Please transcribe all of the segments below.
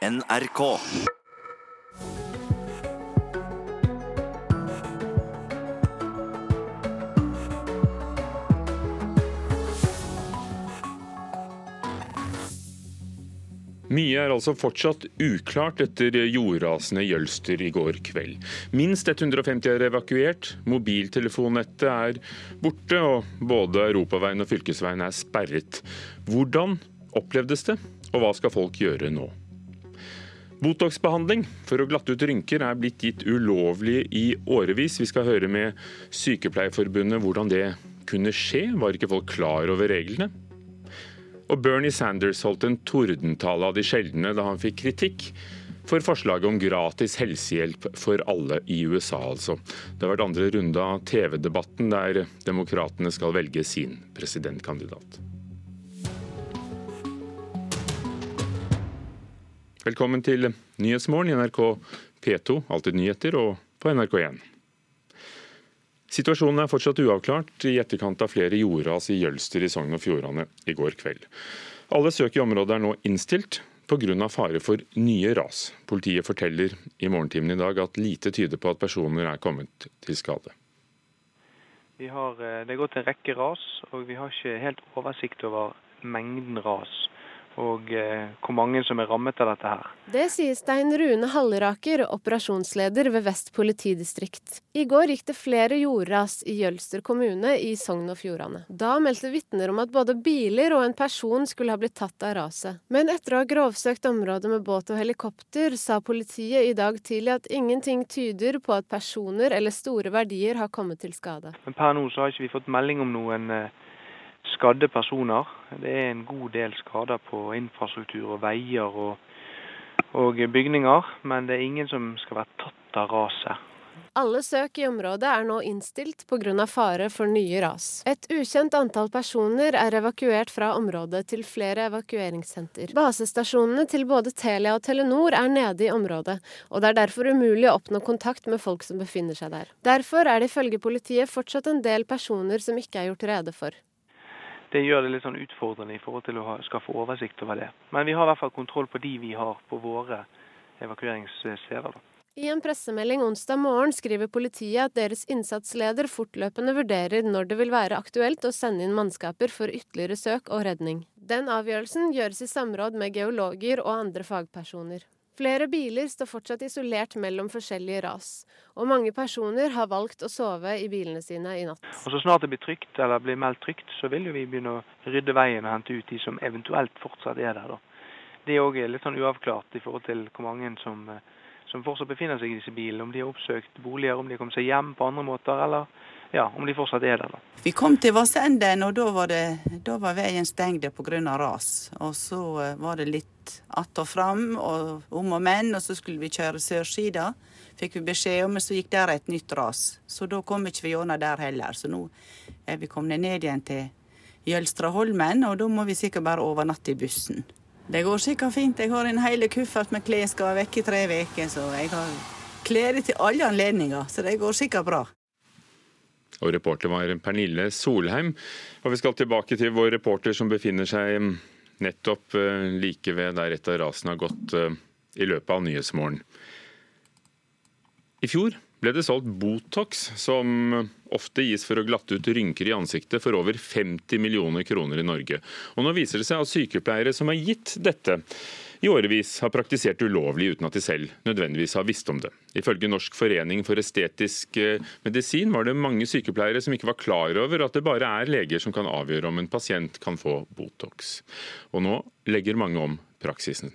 NRK. Mye er altså fortsatt uklart etter jordrasene i Jølster i går kveld. Minst 150 er evakuert, mobiltelefonnettet er borte, og både europaveien og fylkesveien er sperret. Hvordan opplevdes det, og hva skal folk gjøre nå? Botox-behandling for å glatte ut rynker er blitt gitt ulovlig i årevis. Vi skal høre med Sykepleierforbundet hvordan det kunne skje. Var ikke folk klar over reglene? Og Bernie Sanders holdt en tordentale av de sjeldne da han fikk kritikk for forslaget om gratis helsehjelp for alle i USA, altså. Det har vært andre runde av TV-debatten der demokratene skal velge sin presidentkandidat. Velkommen til Nyhetsmorgen i NRK P2, Alltid nyheter, og på NRK1. Situasjonen er fortsatt uavklart i etterkant av flere jordras i Jølster i Sogn og Fjordane i går kveld. Alle søk i området er nå innstilt pga. fare for nye ras. Politiet forteller i morgentimen i dag at lite tyder på at personer er kommet til skade. Har, eh, det er gått en rekke ras, og vi har ikke helt oversikt over mengden ras og eh, hvor mange som er rammet av dette her. Det sier Stein Rune Halleraker, operasjonsleder ved Vest politidistrikt. I går gikk det flere jordras i Jølster kommune i Sogn og Fjordane. Da meldte vitner om at både biler og en person skulle ha blitt tatt av raset. Men etter å ha grovsøkt området med båt og helikopter, sa politiet i dag tidlig at ingenting tyder på at personer eller store verdier har kommet til skade. Men per nå så har ikke vi fått melding om noen eh, skadde personer. Det er en god del skader på infrastruktur og veier og, og bygninger, men det er ingen som skal være tatt av raset. Alle søk i området er nå innstilt pga. fare for nye ras. Et ukjent antall personer er evakuert fra området til flere evakueringssenter. Basestasjonene til både Telia og Telenor er nede i området, og det er derfor umulig å oppnå kontakt med folk som befinner seg der. Derfor er det ifølge politiet fortsatt en del personer som ikke er gjort rede for det gjør det litt sånn utfordrende i forhold til å ha, skaffe oversikt over det. Men vi har i hvert fall kontroll på de vi har på våre evakueringssteder. I en pressemelding onsdag morgen skriver politiet at deres innsatsleder fortløpende vurderer når det vil være aktuelt å sende inn mannskaper for ytterligere søk og redning. Den avgjørelsen gjøres i samråd med geologer og andre fagpersoner. Flere biler står fortsatt isolert mellom forskjellige ras, og mange personer har valgt å sove i bilene sine i natt. Og Så snart det blir trygt, eller blir meldt trygt, så vil jo vi begynne å rydde veien og hente ut de som eventuelt fortsatt er der. Da. Det er òg litt sånn uavklart i forhold til hvor mange som, eh, som fortsatt befinner seg i disse bilene. Om de har oppsøkt boliger, om de har kommet seg hjem på andre måter, eller ja, om de fortsatt er der. Da. Vi kom til Vassenden, og da var, det, da var veien stengt pga. ras. Og så eh, var det litt att og fram og om og men, og så skulle vi kjøre sørsida. Fikk vi beskjed om, men så gikk der et nytt ras. Så da kom ikke vi gjennom der heller. Så nå er vi kommet ned igjen til Jølstraholmen, og da må vi sikkert bare overnatte i bussen. Det går sikkert fint. Jeg har en hel kuffert med klær, skal være vekke i tre uker, så jeg har klær til alle anledninger. Så det går sikkert bra. Og reporter var Pernille Solheim. Og vi skal tilbake til vår reporter som befinner seg nettopp eh, like ved der et av rasene har gått eh, i løpet av Nyhetsmorgen. I fjor ble det solgt Botox, som ofte gis for å glatte ut rynker i ansiktet, for over 50 millioner kroner i Norge. Og Nå viser det seg at sykepleiere som har gitt dette, i årevis har praktisert ulovlig uten at de selv nødvendigvis har visst om det. Ifølge Norsk forening for estetisk eh, medisin var det mange sykepleiere som ikke var klar over at det bare er leger som kan avgjøre om en pasient kan få Botox. Og nå legger mange om praksisen.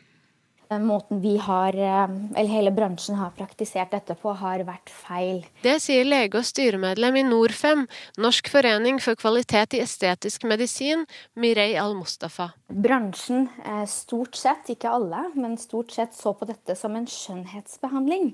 Den måten vi har, eh, eller hele bransjen har praktisert dette på, har vært feil. Det sier lege og styremedlem i Norfem, Norsk forening for kvalitet i estetisk medisin, Mirei Al-Mustafa. Bransjen, eh, stort sett, ikke alle, men stort sett så på dette som en skjønnhetsbehandling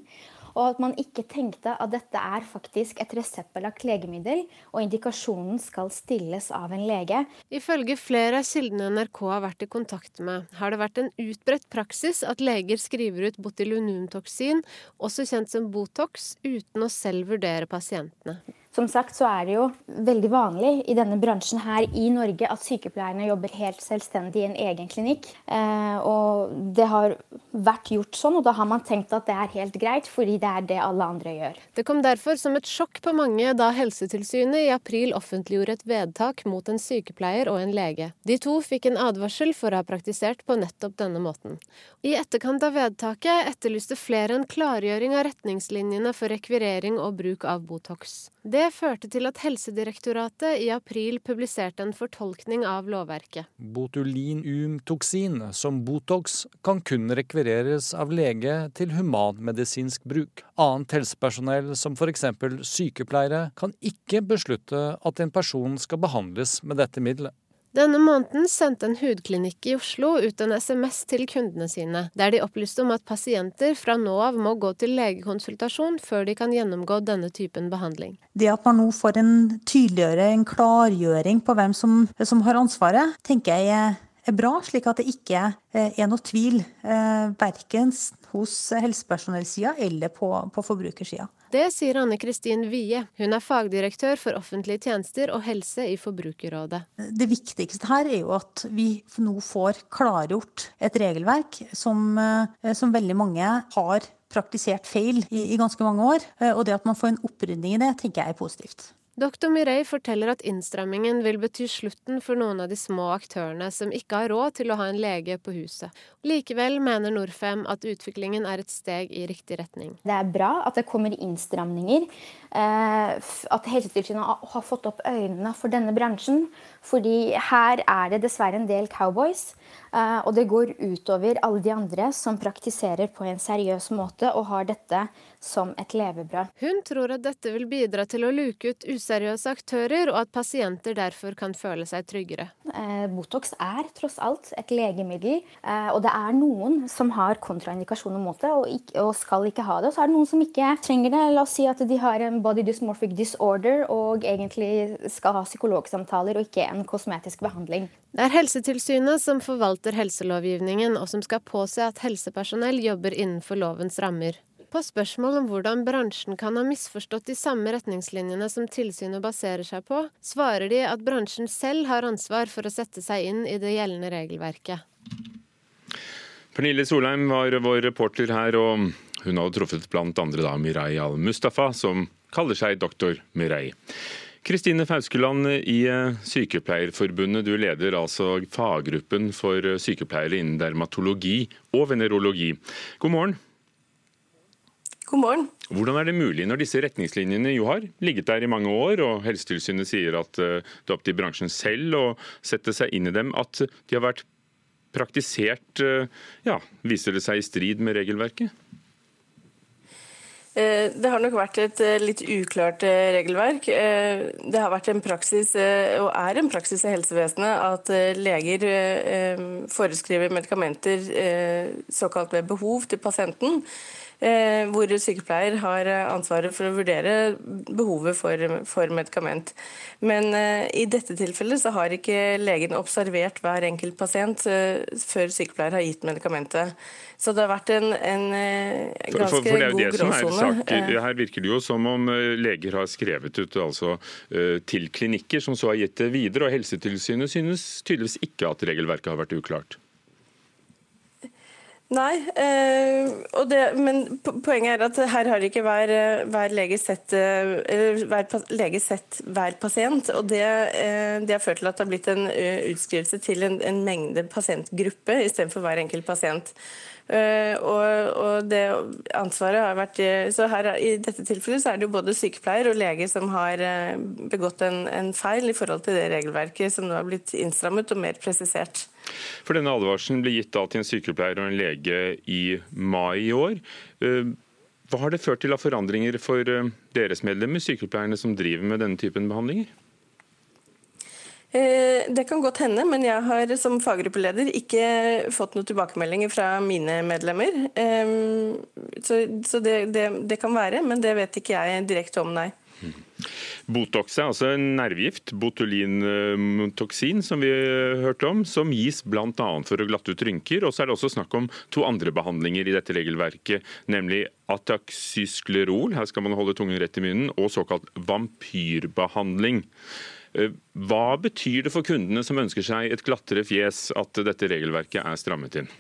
og at man ikke tenkte at dette er faktisk et reseptbelagt legemiddel, og indikasjonen skal stilles av en lege. Ifølge flere av kildene NRK har vært i kontakt med, har det vært en utbredt praksis at leger skriver ut botulinumtoksin, også kjent som Botox, uten å selv vurdere pasientene. Som sagt så er det jo veldig vanlig i denne bransjen her i Norge at sykepleierne jobber helt selvstendig i en egen klinikk. Eh, og det har vært gjort sånn, og da har man tenkt at det er helt greit, fordi det er det alle andre gjør. Det kom derfor som et sjokk på mange da Helsetilsynet i april offentliggjorde et vedtak mot en sykepleier og en lege. De to fikk en advarsel for å ha praktisert på nettopp denne måten. I etterkant av vedtaket etterlyste flere en klargjøring av retningslinjene for rekvirering og bruk av Botox. Det førte til at Helsedirektoratet i april publiserte en fortolkning av lovverket. Botulinumtoksin, som Botox, kan kun rekvireres av lege til humanmedisinsk bruk. Annet helsepersonell, som f.eks. sykepleiere, kan ikke beslutte at en person skal behandles med dette middelet. Denne måneden sendte en hudklinikk i Oslo ut en SMS til kundene sine, der de opplyste om at pasienter fra nå av må gå til legekonsultasjon før de kan gjennomgå denne typen behandling. Det at man nå får en tydeliggjøre, en klargjøring på hvem som, som har ansvaret, tenker jeg er bra, slik at det ikke eh, er noe tvil, eh, verken hos helsepersonellsida eller på, på forbrukersida. Det sier Anne Kristin Wie. Hun er fagdirektør for offentlige tjenester og helse i Forbrukerrådet. Det viktigste her er jo at vi nå får klargjort et regelverk som, eh, som veldig mange har praktisert feil i, i ganske mange år. Og det at man får en opprydning i det, tenker jeg er positivt. Dr. Mirei forteller at innstrammingen vil bety slutten for noen av de små aktørene som ikke har råd til å ha en lege på huset. Likevel mener Norfem at utviklingen er et steg i riktig retning. Det er bra at det kommer innstramninger. Eh, at Helsetilsynet har fått opp øynene for denne bransjen. Fordi her er det dessverre en del cowboys. Eh, og det går utover alle de andre som praktiserer på en seriøs måte og har dette som et levebrød. Hun tror at dette vil bidra til å luke ut useriøse aktører, og at pasienter derfor kan føle seg tryggere. Eh, Botox er tross alt et legemiddel, eh, og det er noen som har kontraindikasjoner mot det og, skal ikke ha det. Så er det noen som ikke trenger det. La oss si at de har en body dysmorphic disorder og egentlig skal ha psykologsamtaler og ikke en kosmetisk behandling. Det er Helsetilsynet som forvalter helselovgivningen, og som skal påse at helsepersonell jobber innenfor lovens rammer. På spørsmål om hvordan bransjen kan ha misforstått de samme retningslinjene som tilsynet baserer seg på, svarer de at bransjen selv har ansvar for å sette seg inn i det gjeldende regelverket. Pernille Solheim var vår reporter her, og hun hadde truffet blant da Mirai al-Mustafa, som kaller seg doktor Mirai. Kristine Fauskeland i eh, Sykepleierforbundet, du leder altså faggruppen for sykepleiere innen dermatologi og venerologi. God morgen. God morgen. Hvordan er det mulig når disse retningslinjene jo har ligget der i mange år, og Helsetilsynet sier at eh, det er opp til bransjen selv å sette seg inn i dem, at de har vært praktisert, eh, ja, viser det seg i strid med regelverket? Eh, det har nok vært et litt uklart regelverk. Det har vært en praksis, og er en praksis i helsevesenet, at leger foreskriver medikamenter såkalt ved behov til pasienten. Eh, hvor sykepleier har ansvaret for å vurdere behovet for, for medikament. Men uh, i dette tilfellet så har ikke legen observert hver enkelt pasient før sykepleier har gitt medikamentet. Så det har vært en, en ganske for, for, for god gråsone. Her virker det jo som om leger har skrevet ut altså, til klinikker, som så har gitt det videre. og Helsetilsynet synes tydeligvis ikke at regelverket har vært uklart. Nei, øh, det, men poenget er at her har ikke hver, hver, lege, sett, øh, hver lege sett hver pasient. og det, det, har ført til at det har blitt en utskrivelse til en, en mengde pasientgruppe istedenfor hver enkelt pasient. Og, og, det ansvaret har vært Så her, I dette tilfellet så er det jo både sykepleier og lege som har begått en, en, feil i forhold til det regelverket som nå har blitt innstrammet og mer presisert. For Denne advarselen ble gitt da til en sykepleier og en lege i mai i år. Uh, hva har det ført til av forandringer for deres medlemmer, sykepleierne som driver med denne typen behandlinger? Eh, det kan godt hende, men jeg har som faggruppeleder ikke fått noen tilbakemeldinger fra mine medlemmer. Så, det, det, det kan være, men det vet ikke jeg direkte om, nei. Botox er altså en nervegift, botulinumtoksin, som vi hørte om, som gis bl.a. for å glatte ut rynker. Og så er det også snakk om to andre behandlinger i dette regelverket, nemlig ataxysklerol, her skal man holde tungen rett i munnen, og såkalt vampyrbehandling. Eh, hva betyr det for kundene som ønsker seg et glattere fjes, at dette regelverket er strammet inn?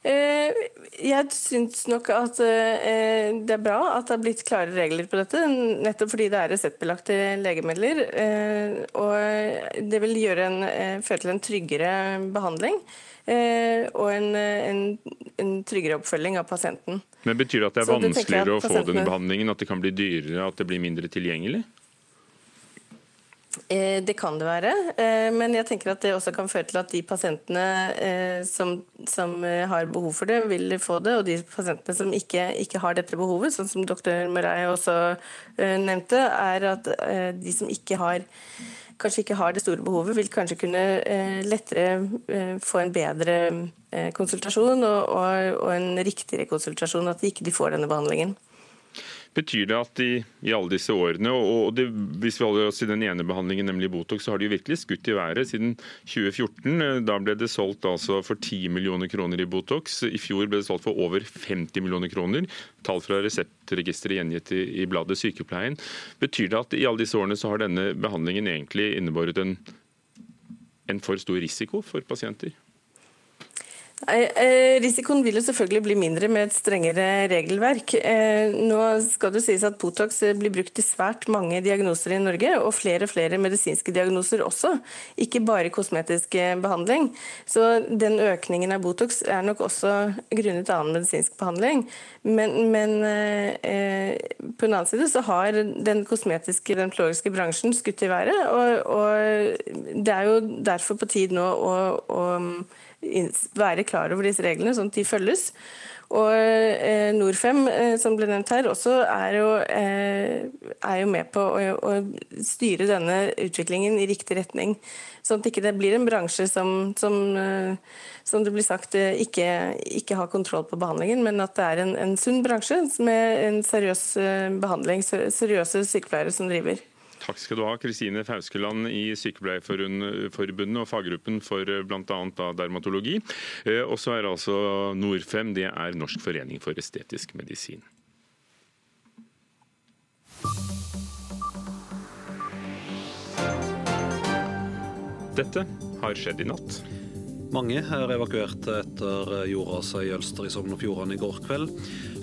Eh, jeg syns nok at eh, det er bra at det har blitt klare regler på dette, nettopp fordi det er reseptbelagte legemidler. Og det vil en, føre til en tryggere behandling og en, en, en, tryggere oppfølging av pasienten. Men Betyr det at det er vanskeligere å få denne behandlingen, at det kan bli dyrere, at det blir mindre tilgjengelig? Eh, det kan det være, eh, men jeg tenker at det også kan føre til at de pasientene eh, som, som har behov for det, vil få det. Og de pasientene som ikke, ikke har dette behovet, sånn som doktor Murray også nevnte, er at de som ikke har kanskje ikke har det store behovet, vil kanskje kunne lettere få en bedre konsultasjon og, og, og en riktigere konsultasjon, at de ikke får denne behandlingen. Betyr det at de, i alle disse årene, og det, hvis vi holder oss i den ene behandlingen, nemlig Botox, så har de jo virkelig skutt i været siden 2014. Da ble det solgt altså for 10 millioner kroner i Botox. I fjor ble det solgt for over 50 millioner kroner. Tall fra Reseptregisteret gjengitt i, i bladet Sykepleien. Betyr det at i alle disse årene så har denne behandlingen egentlig innebåret en, en for stor risiko for pasienter? Eh, risikoen vil jo selvfølgelig bli mindre med et strengere regelverk. Eh, nå skal det sies at Botox eh, blir brukt i svært mange diagnoser i Norge, og flere og flere medisinske diagnoser også, ikke bare kosmetisk behandling. Så den økningen av Botox er nok også grunnet annen medisinsk behandling. Men, men på den annen side så har den kosmetiske, den plågiske bransjen skutt i været, og, og det er jo derfor på tid nå å, å være klar over disse reglene, sånn at de følges. Og eh, Norfem, eh, som ble nevnt her, også er jo, eh, er jo med på å, å, styre denne utviklingen i riktig retning. Sånn at det ikke blir en bransje som, som, eh, som det blir sagt, eh, ikke, ikke, har kontroll på behandlingen, men at det er en, en sunn bransje med en seriøs eh, behandling, seriøse sykepleiere som driver. Takk skal du ha, Kristine Fauskeland i Sykepleierforbundet og faggruppen for eh, bl.a. dermatologi. Eh, og så er altså Norfem, det er Norsk forening for estetisk medisin. Dette har skjedd i natt. Mange er evakuert etter jordraset i Jølster i Sogn og Fjordane i går kveld.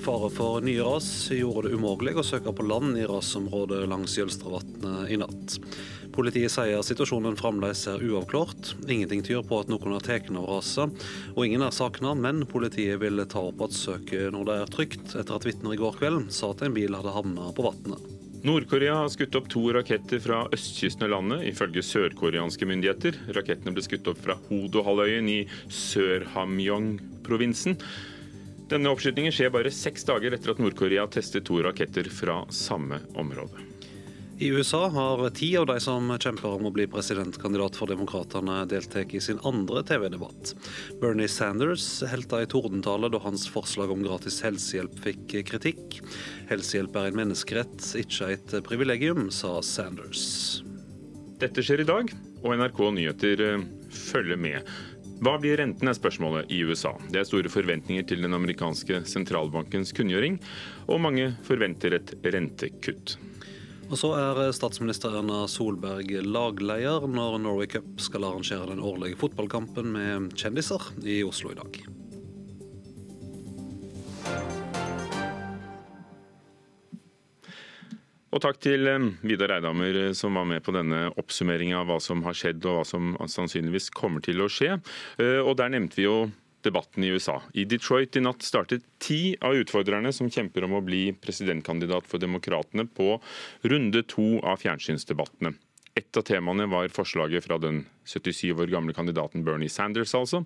Fare for nye ras gjorde det umulig å søke på land i rasområdet langs Jølstravatnet i natt. Politiet sier situasjonen fremdeles er uavklart. Ingenting tyder på at noen har tatt av raset, og ingen er savna, men politiet vil ta opp at søket når det er trygt, etter at vitner i går kveld sa at en bil hadde havna på vannet. Nord-Korea har skutt opp to raketter fra østkysten av landet, ifølge sørkoreanske myndigheter. Rakettene ble skutt opp fra Hodo-halvøyen i Sør-Hamyong-provinsen. Denne oppskytingen skjer bare seks dager etter at Nord-Korea testet to raketter fra samme område. I USA har ti av de som kjemper om å bli presidentkandidat for Demokratene, deltatt i sin andre TV-debatt. Bernie Sanders holdt ei tordentale da hans forslag om gratis helsehjelp fikk kritikk. Helsehjelp er en menneskerett, ikke et privilegium, sa Sanders. Dette skjer i dag, og NRK Nyheter eh, følger med. Hva blir renten, er spørsmålet i USA. Det er store forventninger til den amerikanske sentralbankens kunngjøring, og mange forventer et rentekutt. Og så er statsminister Erna Solberg lagleder når Norway Cup skal arrangere den årlige fotballkampen med kjendiser i Oslo i dag. Og takk til eh, Vidar Eidhammer eh, som var med på denne oppsummeringa av hva som har skjedd og hva som sannsynligvis kommer til å skje. Eh, og Der nevnte vi jo debatten i USA. I Detroit i natt startet ti av utfordrerne som kjemper om å bli presidentkandidat for Demokratene på runde to av fjernsynsdebattene. Et av temaene var forslaget fra den 77 år gamle kandidaten Bernie Sanders, altså,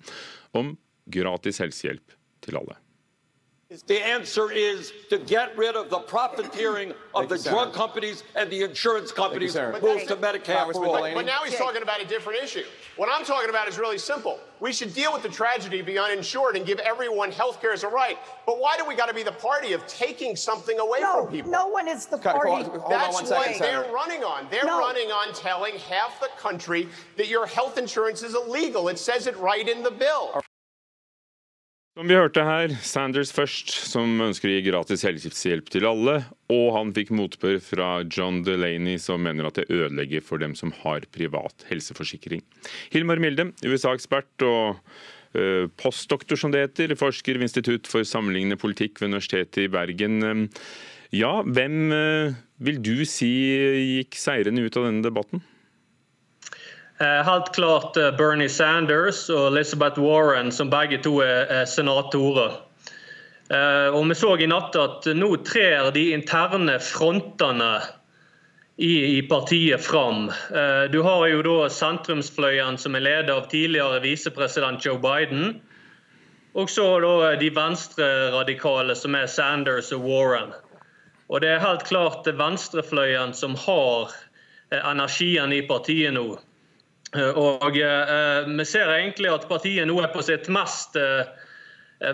om gratis helsehjelp til alle. The answer is to get rid of the profiteering of the drug companies and the insurance companies, move to Medicare for all. But now he's talking about a different issue. What I'm talking about is really simple. We should deal with the tragedy of the uninsured and give everyone health care as a right. But why do we got to be the party of taking something away no, from people? No one is the party. Hold hold That's what second, they're Senator. running on. They're no. running on telling half the country that your health insurance is illegal. It says it right in the bill. Som vi hørte her, Sanders først, som ønsker å gi gratis helsehjelp til alle. Og han fikk motbør fra John Delaney, som mener at det ødelegger for dem som har privat helseforsikring. Hilmar Milde, USA-ekspert og uh, postdoktor, som det heter, forsker ved Institutt for sammenlignende politikk ved Universitetet i Bergen. Ja, hvem uh, vil du si gikk seirende ut av denne debatten? Eh, helt klart eh, Bernie Sanders og Elizabeth Warren, som begge to er senatorer. Eh, og Vi så i natt at nå trer de interne frontene i, partiet fram. Du har jo da sentrumsfløyen som er ledet av tidligere visepresident Joe Biden. Og så da de venstreradikale, som er Sanders og Warren. Og Det er helt klart venstrefløyen som har energien i partiet nå. Eh, og eh, Vi ser egentlig at partiet nå er på sitt mest eh,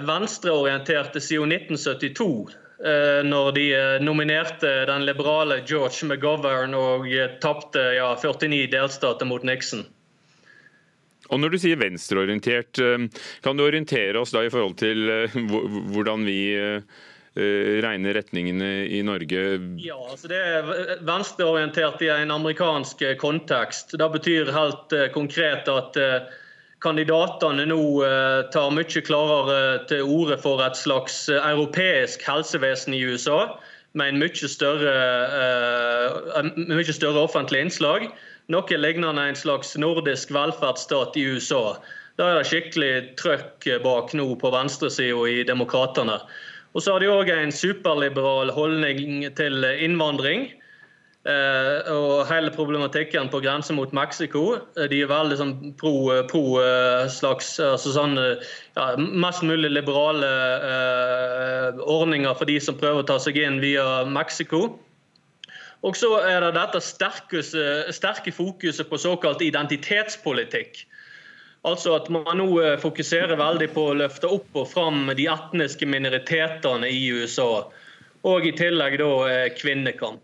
venstreorienterte siden 1972. Når de nominerte den liberale George McGovern og tapte ja, 49 delstater mot Nixon. Og Når du sier venstreorientert, kan du orientere oss da i forhold til hvordan vi regne retningene i Norge? Ja, altså Det er venstreorientert i en amerikansk eh, kontekst. Det betyr helt eh, konkret at kandidatene nå tar mye klarere til orde for et slags europeisk helsevesen i USA, med en mye større, mye større offentlig innslag. Noe lignende en slags nordisk velferdsstat i USA. Da er det skikkelig trøkk bak nå på venstresida i Demokratene. Og så har de òg en superliberal holdning til innvandring. Eh, og hele problematikken på grensen mot Mexico. Eh, de er veldig sånn pro, pro eh, slags altså sånn, ja, Mest mulig liberale eh, ordninger for de som prøver å ta seg inn via Mexico. Og så er det dette sterke, sterke fokuset på såkalt identitetspolitikk. Altså at man nå eh, fokuserer veldig på å løfte opp og fram de etniske minoritetene i USA. Og i tillegg da eh, kvinnekamp.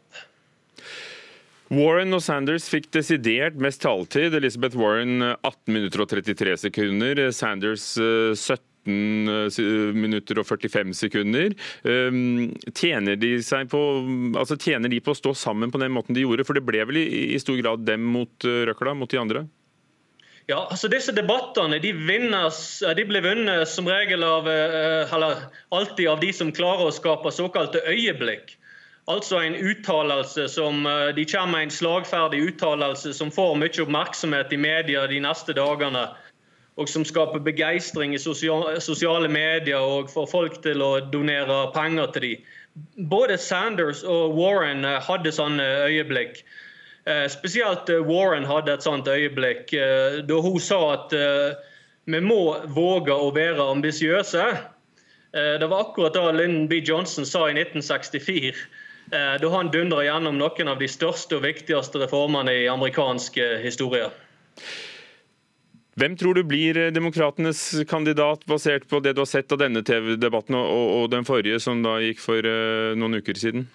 Warren og Sanders fikk desidert mest taletid. Elizabeth Warren 18 minutter og 33 sekunder. Sanders 17 minutter og 45 sekunder. Ehm, tjener de, på, altså tjener de på å stå sammen på den måten de gjorde? For det ble vel i stor grad dem mot eh, røkla, mot de andre? Ja, altså Disse debattene de, vinnes, de blir vunnet som regel av, eh, eller alltid av de som klarer å skape såkalte øyeblikk. Altså en uttalelse som eh, De kommer med en slagferdig uttalelse som får mye oppmerksomhet i media de neste dagene. Og som skaper begeistring i sosiale medier og får folk til å donere penger til dem. Både Sanders og Warren eh, hadde sånne øyeblikk. Eh, spesielt eh, Warren hadde et sånt øyeblikk eh, da hun sa at vi må våge å være ambisiøse. Det var akkurat da Lyndon B. Johnson sa i 1964, da han dundra gjennom noen av de største og viktigste reformene i amerikansk historie. Hvem tror du blir demokratenes kandidat, basert på det du har sett av denne TV-debatten og, den forrige, som da gikk for noen uker siden?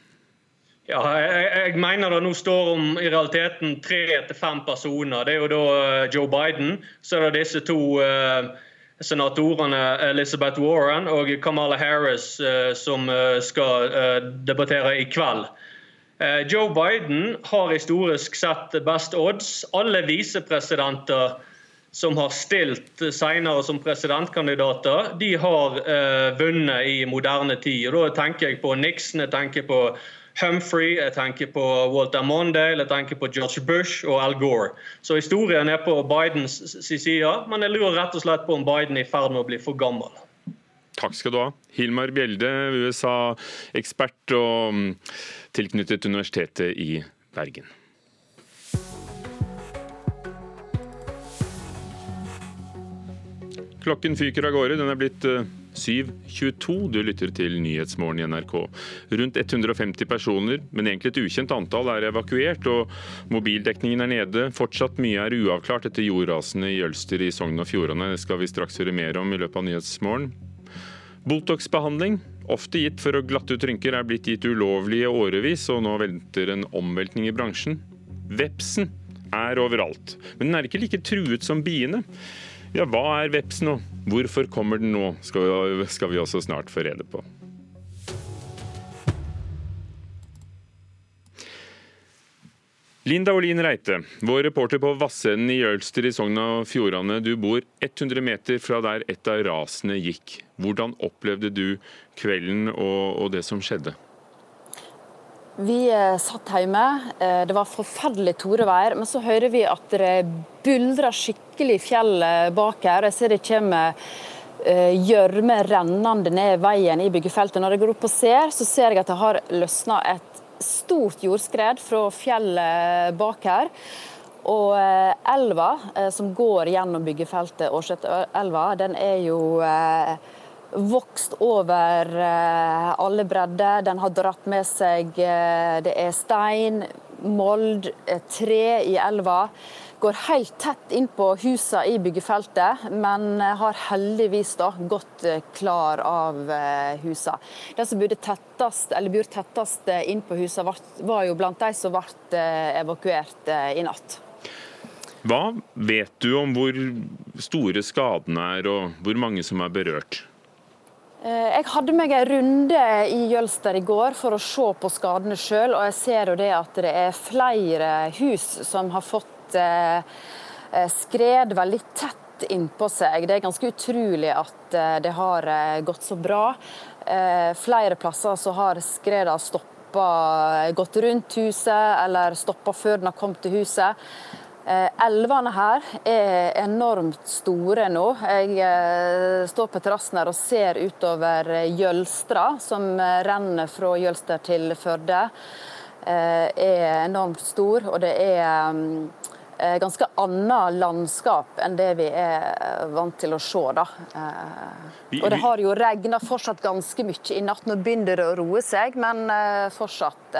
Ja, jeg, jeg, mener det nå står om i realiteten tre til fem personer. Det er jo da eh, Joe Biden, så er det disse to uh, senatorene Elizabeth Warren og Kamala Harris uh, som uh, skal debattere i kveld. Joe Biden har historisk sett best odds. Alle visepresidenter som har stilt senere som presidentkandidater, de har vunnet i moderne tid. Og Da tenker jeg på Nixon, jeg tenker på Humphrey, jeg tenker på Walter Mondale, jeg tenker på George Bush og Al Gore. Så historien er på Bidens side, men jeg lurer rett og slett på om Biden er i ferd med å bli for gammel. Takk skal du ha. Hilmar Bjelde, USA-ekspert og mm, tilknyttet Universitetet i Bergen. Klokken fyker av gårde. Den er blitt 722. Du lytter til Nyhetsmorgen i NRK. Rundt 150 personer, men egentlig et ukjent antall, er evakuert, og mobildekningen er nede. Fortsatt mye er uavklart etter jordrasene i Jølster i Sogn og Fjordane. Det skal vi straks høre mer om i løpet av Nyhetsmorgen. Botox-behandling, ofte gitt for å glatte ut rynker, er blitt gitt ulovlig i årevis, og nå venter en omveltning i bransjen. Vepsen er overalt, men den er ikke like truet som biene. Ja, hva er veps nå? hvorfor kommer den nå, skal vi, skal vi også snart få rede på. Linda Olin Reite, vår reporter på Vassenden i Jølster i Sogn og Fjordane. Du bor 100 meter fra der et av rasene gikk. Hvordan opplevde du kvelden og, og det som skjedde? Vi eh, satt hjemme. Eh, det var forferdelig torevær. Men så hører vi at det buldrer skikkelig i fjellet bak her. Jeg ser det kommer eh, gjørme rennende ned veien i byggefeltet. Når jeg går opp og ser, så ser jeg at det har løsna et stort jordskred fra fjellet bak her. Og elva som går gjennom byggefeltet, Årsetelva, den er jo vokst over alle bredder. Den har dratt med seg Det er stein, mold, tre i elva. Går helt tett inn på husene i byggefeltet, men har heldigvis da gått klar av husene. De som bodde tettest, eller bor tettest inn på husene, var jo blant de som ble evakuert i natt. Hva vet du om hvor store skadene er, og hvor mange som er berørt? Jeg hadde meg en runde i Jølster i går for å se på skadene sjøl, og jeg ser jo det at det er flere hus som har fått skred veldig tett innpå seg. Det er ganske utrolig at det har gått så bra. Flere plasser så har skredene stoppa, gått rundt huset eller stoppa før den har kommet til huset. Elvene her er enormt store nå. Jeg står på terrassen her og ser utover Jølstra, som renner fra Jølster til Førde. er enormt stor, og det er ganske annet landskap enn det vi er vant til å se. Da. Og det har jo regna fortsatt ganske mye i natt. Nå begynner det å roe seg, men fortsatt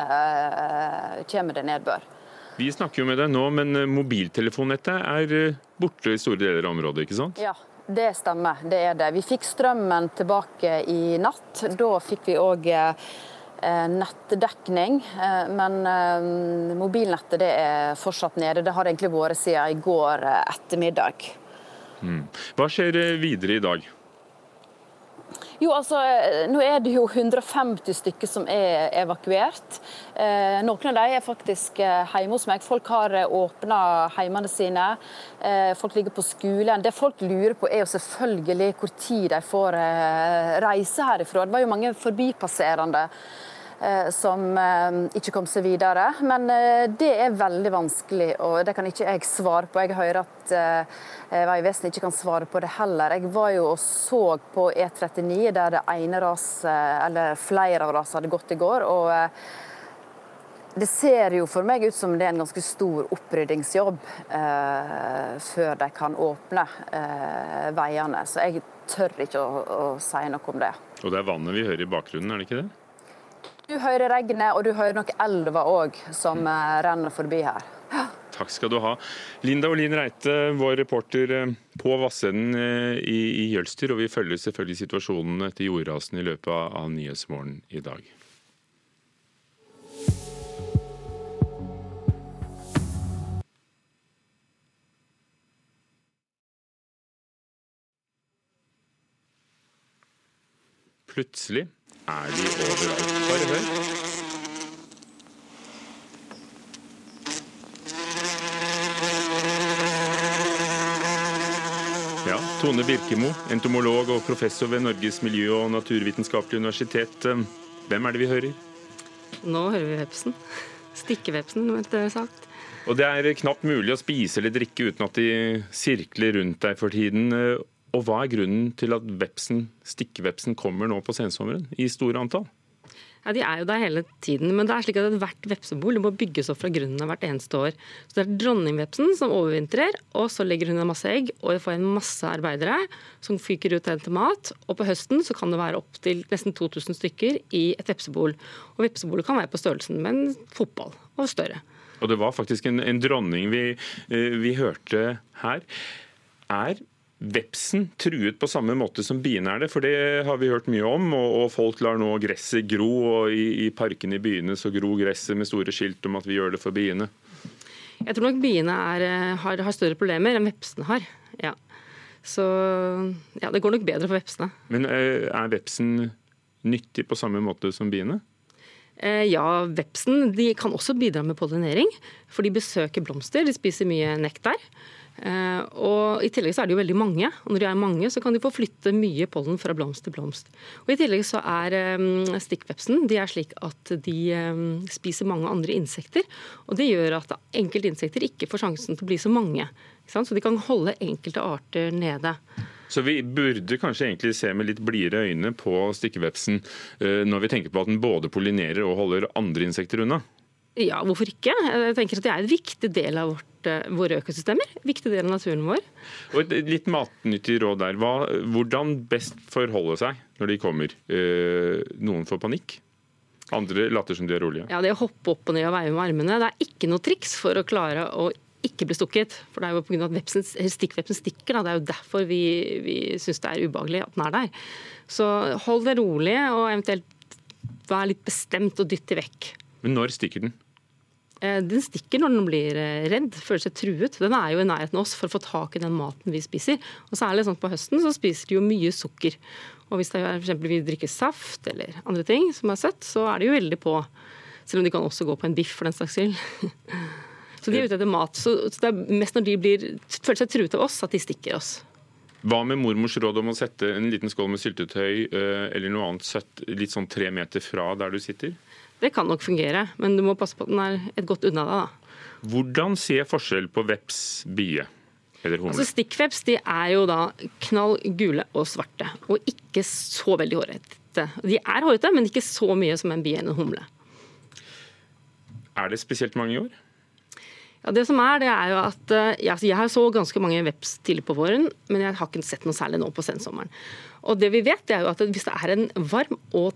kommer det nedbør. Vi snakker jo med deg nå, men mobiltelefonnettet er borte i store deler av området, ikke sant? Ja, det stemmer. Det er det. Vi fikk strømmen tilbake i natt. Da fikk vi òg nettdekning. Men mobilnettet det er fortsatt nede. Det har egentlig vært siden i går ettermiddag. Hva skjer videre i dag? Jo, altså, Nå er det jo 150 stykker som er evakuert. Noen av dem er faktisk hjemme hos meg. Folk har åpna heimene sine. Folk ligger på skolen. Det folk lurer på er jo selvfølgelig hvor tid de får reise herifra. Det var jo mange forbipasserende som ikke kom seg videre. Men det er veldig vanskelig, og det kan ikke jeg svare på. Jeg hører at Vegvesenet ikke kan svare på det heller. Jeg var jo og så på E39 der det ene ras, eller flere av rasene hadde gått i går. og det ser jo for meg ut som det er en ganske stor oppryddingsjobb eh, før de kan åpne eh, veiene. Så jeg tør ikke å, å si noe om det. Og det er vannet vi hører i bakgrunnen, er det ikke det? Du hører regnet, og du hører nok elva òg, som eh, renner forbi her. Takk skal du ha. Linda Olin Reite, vår reporter på Vassenden i, i Jølster. Og vi følger selvfølgelig situasjonen etter jordrasen i løpet av Nyhetsmorgen i dag. Plutselig er de overalt. Bare hør. Ja, Tone Birkemo, entomolog og professor ved Norges miljø- og naturvitenskapelige universitet. Hvem er det vi hører? Nå hører vi vepsen. Stikkevepsen, rettere sagt. Og Det er knapt mulig å spise eller drikke uten at de sirkler rundt deg for tiden. Og Hva er grunnen til at vepsen, stikkevepsen kommer nå på sensommeren i store antall? Ja, De er jo der hele tiden. Men det er slik at hvert vepsebol må bygges opp fra grunnen av hvert eneste år. Så Det er dronningvepsen som overvintrer, og så legger hun en masse egg. Og får en masse arbeidere som fyker ut den til mat. Og på høsten så kan det være opptil nesten 2000 stykker i et vepsebol. Og vepsebolet kan være på størrelsen med en fotball og større. Og det var faktisk en, en dronning vi, eh, vi hørte her. Er vepsen truet på samme måte som biene er det? For det har vi hørt mye om, og, og folk lar nå gresset gro. Og i, i parkene i byene så gror gresset med store skilt om at vi gjør det for biene. Jeg tror nok biene er, eh, har, har, større problemer enn vepsene har. Ja. Så ja, det går nok bedre for vepsene. Men eh, er vepsen nyttig på samme måte som biene? Eh, ja, vepsen de kan også bidra med pollinering. For de besøker blomster, de spiser mye nektar. Eh, og I tillegg så er det jo veldig mange, og når de er mange, så kan de få flytte mye pollen fra blomst til blomst. Og I tillegg så er um, stikkvepsen de er slik at de um, spiser mange andre insekter. og Det gjør at enkelte insekter ikke får sjansen til å bli så mange. Så de kan holde enkelte arter nede. Så vi burde kanskje egentlig se med litt blidere øyne på stikkevepsen når vi tenker på at den både pollinerer og holder andre insekter unna? Ja, hvorfor ikke? Jeg tenker at Det er en viktig del av vårt, eh, våre økosystemer. Viktig del av naturen vår. Og Et litt matnyttig råd der. Hva, hvordan best forholde seg når de kommer? Eh, noen får panikk? Andre later som de er rolige? Ja, Det å hoppe opp og ned og veie med armene, det er ikke noe triks for å klare å ikke bli stukket. For det er jo pga. at vepsen, stikkvepsen stikker. Da. Det er jo derfor vi, vi syns det er ubehagelig at den er der. Så hold det rolig, og eventuelt vær litt bestemt og dytt det vekk. Men når stikker den? Eh, den stikker når den blir eh, redd, føler seg truet. Den er jo i nærheten av oss for å få tak i den maten vi spiser. Og særlig sånn på høsten så spiser de jo mye sukker. Og hvis det er for vi drikker saft eller andre ting, som er søtt, så er de jo veldig på. Selv om de kan også gå på en biff for den saks skyld. Så de er ute etter mat. Så det er mest når de blir, føler seg truet av oss, at de stikker oss. Hva med mormors råd om å sette en liten skål med syltetøy eh, eller noe annet søtt litt sånn tre meter fra der du sitter? Det kan nok fungere, men du må passe på at den er et godt unna deg. da. Hvordan ser forskjell på veps, bie eller humle? Altså Stikkveps de er jo da knall gule og svarte, og ikke så veldig hårete. De er hårete, men ikke så mye som en bie eller en humle. Er det spesielt mange i år? Ja, det som er, det er jo at eh, ja, altså, Jeg har så ganske mange veps tidlig på våren, men jeg har ikke sett noe særlig nå på sensommeren. Og det vi vet, det er jo at hvis det er en varm og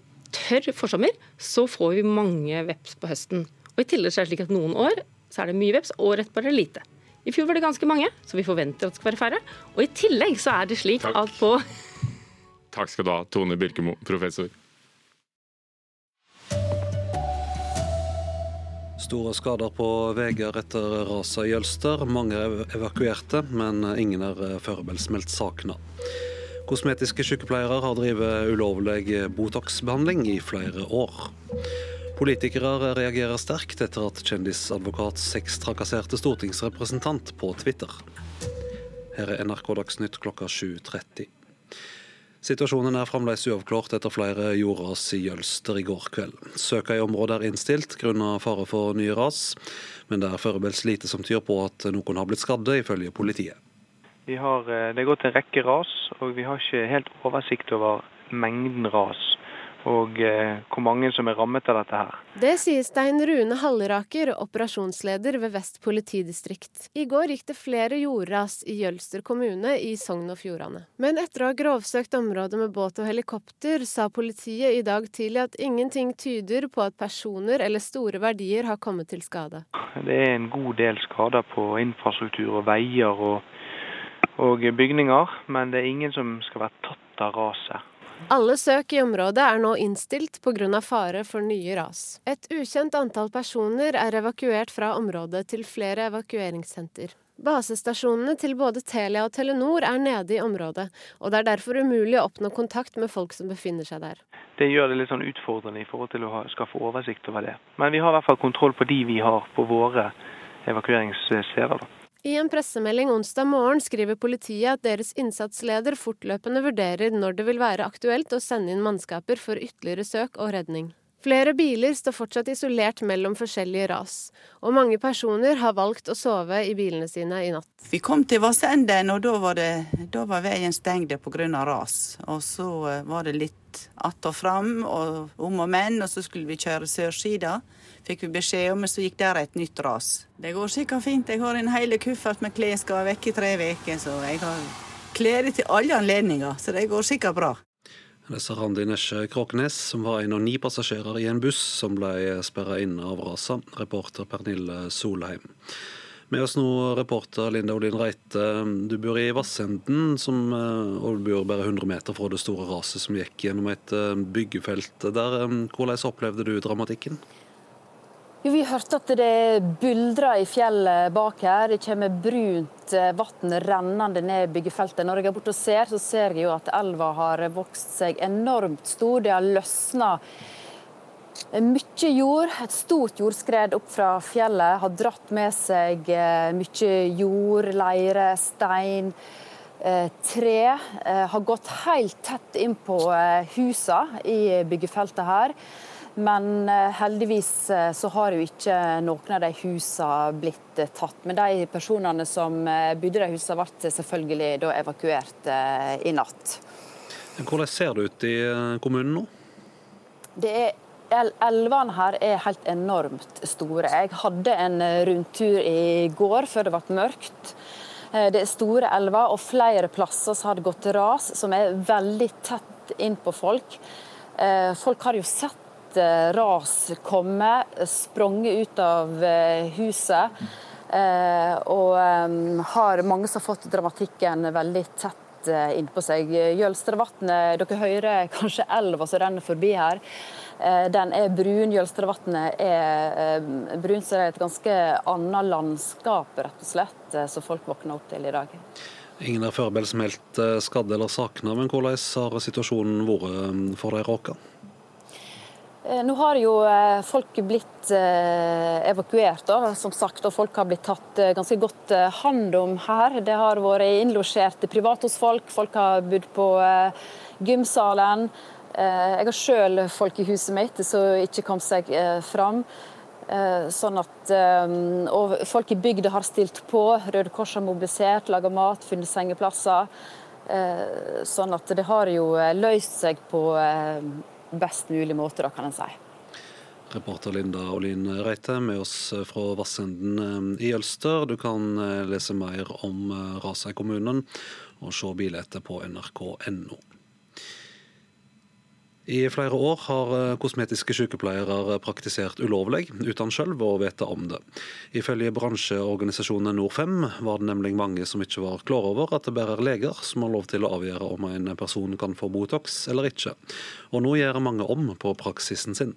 tørr forsommer, så får vi mange veps på høsten. Og I tillegg er det slik at noen år så er det mye veps, og rett bare lite. I fjor var det ganske mange, så vi forventer at det skal være færre. Og i tillegg så er det slik Takk. at på Takk skal du ha, Tone Birkemo, professor. Store skader på veier etter raset i Jølster. Mange er evakuerte, men ingen er foreløpig meldt savna. Kosmetiske sykepleiere har drevet ulovlig Botox-behandling i flere år. Politikere reagerer sterkt etter at kjendisadvokat sextrakasserte stortingsrepresentant på Twitter. Her er NRK Dagsnytt klokka 7.30. Situasjonen er fremdeles uavklart etter flere jordras i Jølster i går kveld. Søka i området er innstilt grunnet fare for nye ras, men det er foreløpig lite som tyder på at noen har blitt skadde, ifølge politiet. Har, eh, det er gått en rekke ras, og vi har ikke helt oversikt over mengden ras. Og eh, hvor mange som er rammet av dette her. Det sier Stein Rune Halleraker, operasjonsleder ved Vest politidistrikt. I går gikk det flere jordras i Jølster kommune i Sogn og Fjordane. Men etter å ha grovsøkt området med båt og helikopter, sa politiet i dag tidlig at ingenting tyder på at personer eller store verdier har kommet til skade. Det er en god del skader på infrastruktur og veier og og bygninger, men det er ingen som skal være tatt av raset. Alle søk i området er nå innstilt pga. fare for nye ras. Et ukjent antall personer er evakuert fra området til flere evakueringssenter. Basestasjonene til både Telia og Telenor er nede i området, og det er derfor umulig å oppnå kontakt med folk som befinner seg der. Det gjør det litt sånn utfordrende i forhold til å skaffe oversikt over det. Men vi har i hvert fall kontroll på de vi har på våre evakueringssteder. I en pressemelding onsdag morgen skriver politiet at deres innsatsleder fortløpende vurderer når det vil være aktuelt å sende inn mannskaper for ytterligere søk og redning. Flere biler står fortsatt isolert mellom forskjellige ras, og mange personer har valgt å sove i bilene sine i natt. Vi kom til Vassenden, og da var, det, da var veien stengt pga. ras. Og så eh, var det litt att og fram og om og men, og så skulle vi kjøre sørsida. Fikk vi beskjed om, men så gikk der et nytt ras. Det går sikkert fint. Jeg har en hel kuffert med klær, skal være vekke i tre uker, så jeg har klær til alle anledninger. Så det går sikkert bra. Det sa Randi Nesje Kråkenes, som var en av ni passasjerer i en buss som ble sperra inne av raset. Reporter Pernille Solheim. Med oss nå reporter Linda Olin Reite. Du bor i Vassenden, som, eh, og bor bare 100 meter fra det store raset som gikk gjennom et eh, byggefelt der. Eh, hvordan opplevde du dramatikken? Jo, vi hørte at det buldrer i fjellet bak her. Det kommer brunt eh, vann rennende ned byggefeltet. Når jeg er borte og ser, så ser jeg jo at elva har vokst seg enormt stor. Det har løsna mye jord. Et stort jordskred opp fra fjellet har dratt med seg eh, mye jord, leire, stein. Eh, tre har gått helt tett inn på husa i byggefeltet her. Men eh, heldigvis eh, så har jo ikke noen av de husene blitt eh, tatt. Men de personene som bodde i de husene ble selvfølgelig da evakuert i natt. Hvordan ser det ut i kommunen nå? Det er Elvene her er helt enormt store. Jeg hadde en rundtur i går før det ble mørkt. Det er store elver, og flere plasser så har det gått ras som er veldig tett inn på folk. Folk har jo sett et ras komme, sprunget ut av eh, huset. Eh, og har mange som har fått dramatikken veldig tett eh, innpå seg. Jølstrevatnet, dere hører kanskje elva som renner forbi her. Den er brun. Jølstrevatnet er brun, så det er et ganske annet landskap, rett og slett, som folk våkner opp til i dag. Ingen er foreløpig meldt skadde eller savna, men hvordan har situasjonen vært for de råka? Eh, nå har jo eh, folk blitt eh, evakuert, da, som sagt, og folk har blitt tatt ganske godt hånd om her. Det har vært innlosjert privat hos folk, folk har bodd på gymsalen. Jeg har sjøl folk i huset mitt som ikke kom seg fram. Sånn at, og folk i bygda har stilt på. Røde Kors har mobilisert, laga mat, funnet sengeplasser. Sånn at det har jo løst seg på best mulig måte, da, kan en si. Reporter Linda Olin Reite med oss fra Vassenden eh, i Ølster. Du kan eh, lese mer om Rasøy kommunen og se bildet på nrk.no. I flere år har eh, kosmetiske sykepleiere praktisert ulovlig, uten selv å vite om det. Ifølge bransjeorganisasjonen Nord5 var det nemlig mange som ikke var klar over at det bare er leger som har lov til å avgjøre om en person kan få Botox eller ikke. Og nå gjør mange om på praksisen sin.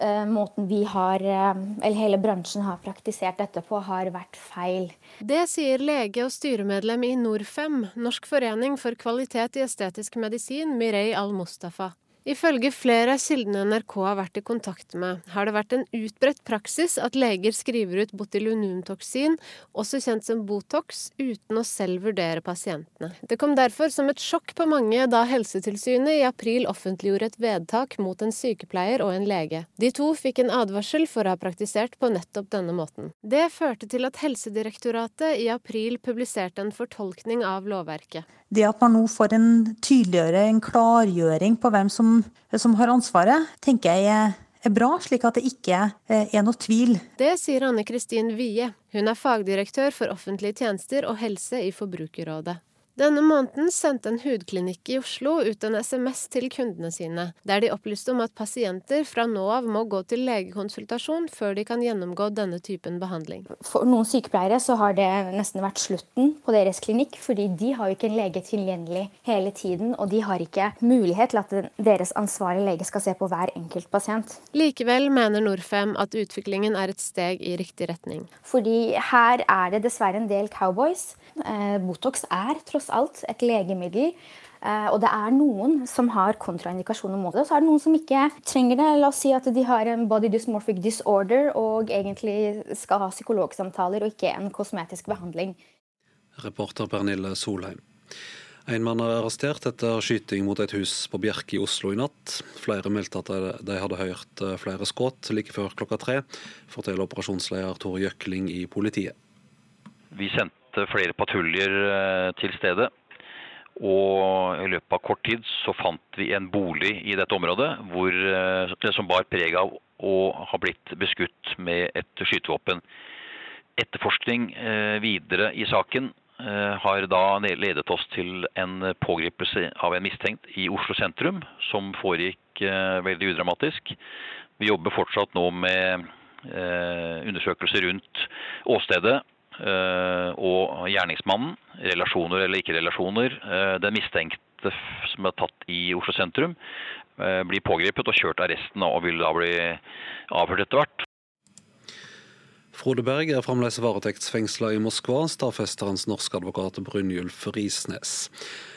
Eh, måten vi har, eh, eller hele bransjen har praktisert dette på, har vært feil. Det sier lege og styremedlem i Norfem, Norsk forening for kvalitet i estetisk medisin, Mirei Al-Mustafa. Ifølge flere av kildene NRK har vært i kontakt med, har det vært en utbredt praksis at leger skriver ut botulinumtoksin, også kjent som Botox, uten å selv vurdere pasientene. Det kom derfor som et sjokk på mange da Helsetilsynet i april offentliggjorde et vedtak mot en sykepleier og en lege. De to fikk en advarsel for å ha praktisert på nettopp denne måten. Det førte til at Helsedirektoratet i april publiserte en fortolkning av lovverket. Det at man nå får en tydeliggjøre, en klargjøring på hvem som, som har ansvaret, tenker jeg er bra, slik at det ikke er noe tvil. Det sier Anne Kristin Wie. Hun er fagdirektør for offentlige tjenester og helse i Forbrukerrådet. Denne måneden sendte en hudklinikk i Oslo ut en SMS til kundene sine, der de opplyste om at pasienter fra nå av må gå til legekonsultasjon før de kan gjennomgå denne typen behandling. For noen sykepleiere så har det nesten vært slutten på deres klinikk, fordi de har jo ikke en lege tilgjengelig hele tiden, og de har ikke mulighet til at deres ansvarlige lege skal se på hver enkelt pasient. Likevel mener Norfem at utviklingen er et steg i riktig retning. Fordi her er det dessverre en del cowboys. Eh, Botox er tross tross alt et legemiddel. Eh, og det er noen som har kontraindikasjoner mot det, og så er det noen som ikke trenger det. La oss si at de har en body dysmorphic disorder og egentlig skal ha psykologsamtaler og ikke en kosmetisk behandling. Reporter Pernille Solheim. En mann er arrestert etter skyting mot et hus på Bjerke i Oslo i natt. Flere meldte at de hadde hørt eh, flere skudd like før klokka tre, forteller operasjonsleder Tore Jøkling i politiet. Vi sendte flere patruljer eh, til stedet. Og i løpet av kort tid så fant vi en bolig i dette området hvor eh, som bar preg av å ha blitt beskutt med et skytevåpen. Etterforskning videre i saken Eh, har da ledet oss til en pågripelse av en mistenkt i Oslo sentrum, som foregikk eh, veldig udramatisk. Vi jobber fortsatt nå med eh, undersøkelser rundt åstedet og gjerningsmannen. Relasjoner eller ikke relasjoner. Den mistenkte som er tatt i Oslo sentrum, blir pågrepet og kjørt arresten og vil da bli avhørt etter hvert. Frode Berg er fremdeles varetektsfengsla i Moskva, stadfester hans norske advokat Brynjulf Risnes.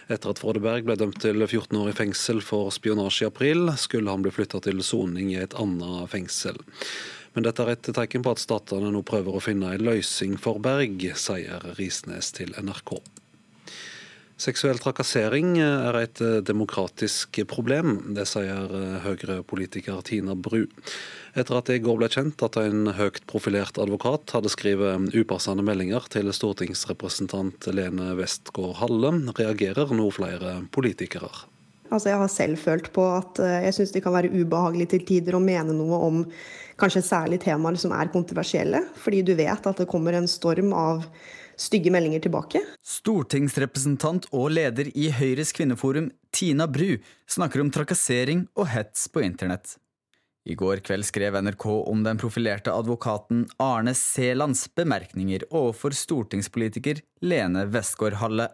Etter at Frode Berg ble dømt til 14 år i fengsel for spionasje i april, skulle han bli flytta til soning i et annet fengsel. Men dette er et tegn på at statene nå prøver å finne en løsning for Berg, sier Risnes til NRK. Seksuell trakassering er et demokratisk problem. Det sier Høyre-politiker Tina Bru etter at det i går ble kjent at en høyt profilert advokat hadde skrevet upassende meldinger til stortingsrepresentant Lene Westgård Halle, reagerer nå flere politikere. Altså jeg har selv følt på at eh, jeg syns det kan være ubehagelig til tider å mene noe om kanskje særlig temaer som er kontroversielle, fordi du vet at det kommer en storm av stygge meldinger tilbake. Stortingsrepresentant og leder i Høyres kvinneforum, Tina Bru, snakker om trakassering og hets på internett. I går kveld skrev NRK om den profilerte advokaten Arne Selands bemerkninger overfor stortingspolitiker Lene Westgård-Halle.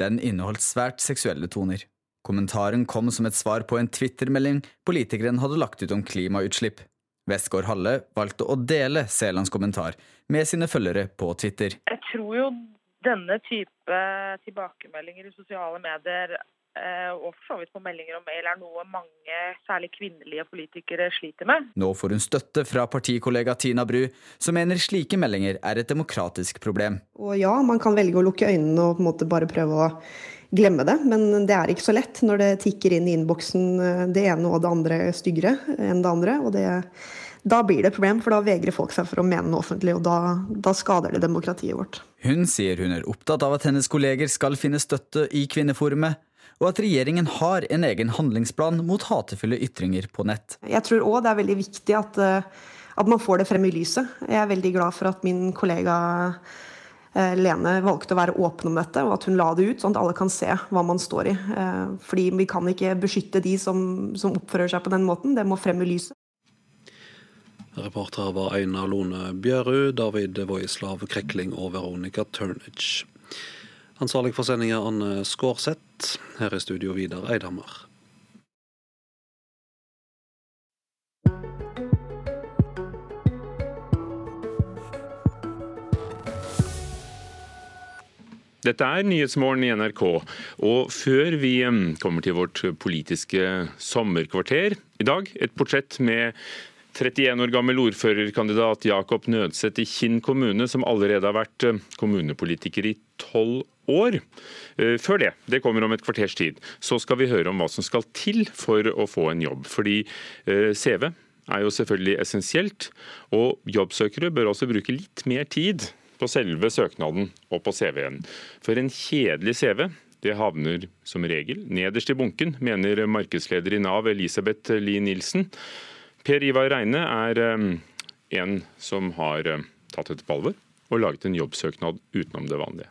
Den inneholdt svært seksuelle toner. Kommentaren kom som et svar på en Twitter-melding politikeren hadde lagt ut om klimautslipp. Westgård-Halle valgte å dele Selands kommentar med sine følgere på Twitter. Jeg tror jo denne type tilbakemeldinger i sosiale medier Eh, og for så vidt på meldinger og mail er noe mange, særlig kvinnelige politikere, sliter med. Nå får hun støtte fra partikollega Tina Bru, som mener slike meldinger er et demokratisk problem. Og ja, man kan velge å lukke øynene og på en måte bare prøve å glemme det, men det er ikke så lett når det tikker inn i innboksen eh, det ene og det andre styggere enn det andre. og det da blir det et problem, for da vegrer folk seg for å mene noe offentlig, og da, da, skader det demokratiet vårt. Hun sier hun er opptatt av at hennes kolleger skal finne støtte i Kvinneforumet, og at regjeringen har en egen handlingsplan mot hatefulle ytringer på nett. Jeg tror òg det er veldig viktig at, eh, at, man får det frem i lyset. Jeg er veldig glad for at min kollega Lene valgte å være åpen om dette, og at hun la det ut, sånn at alle kan se hva man står i. Eh, fordi vi kan ikke beskytte de som, som oppfører seg på den måten. Det må frem i lyset. Reportere var Einar Lone Bjørud, David Voislav Krekling og Veronica Turnage. Ansvarlig for sendinga Anne Skårseth. Her i studio Vidar Eidhammer. Dette er Nyhetsmorgen i NRK. Og før vi kommer til vårt politiske sommerkvarter i dag, et portrett med 31 år gammel ordførerkandidat Jakob Nødseth i Kinn kommune, som allerede har vært kommunepolitiker i tolv år. Eh, før det, det kommer om et kvarters tid, så skal vi høre om hva som skal til for å få en jobb. Fordi eh, CV er jo selvfølgelig essensielt, og jobbsøkere bør også bruke litt mer tid på selve søknaden og på CV-en. For en kjedelig CV det havner som regel nederst i bunken, mener markedsleder i Nav Elisabeth Lie Nilsen. Per Ivar Reine er eh, en som har tatt dette på alvor og laget en jobbsøknad utenom det vanlige.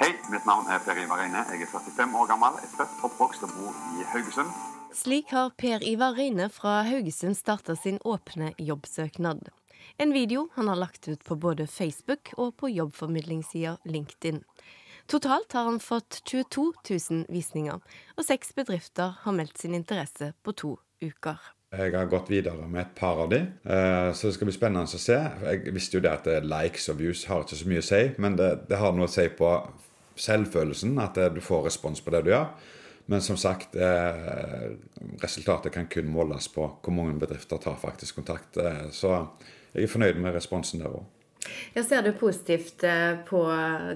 Hei, Mitt navn er Per Ivar Reine. Jeg er 45 år gammel, er født, oppvokst og bor i Haugesund. Slik har Per Ivar Reine fra Haugesund starta sin åpne jobbsøknad. En video han har lagt ut på både Facebook og på jobbformidlingssida LinkedIn. Totalt har han fått 22 000 visninger, og seks bedrifter har meldt sin interesse på to uker. Jeg har gått videre med et par av de, eh, så det skal bli spennende å se. Jeg visste jo det at likes og views har ikke så mye å si, men det, det har noe å si på selvfølelsen, at du får respons på det du gjør. Men som sagt, eh, resultatet kan kun måles på hvor mange bedrifter tar faktisk kontakt. Eh, så jeg er fornøyd med responsen der òg. Ja, ser du positivt eh, på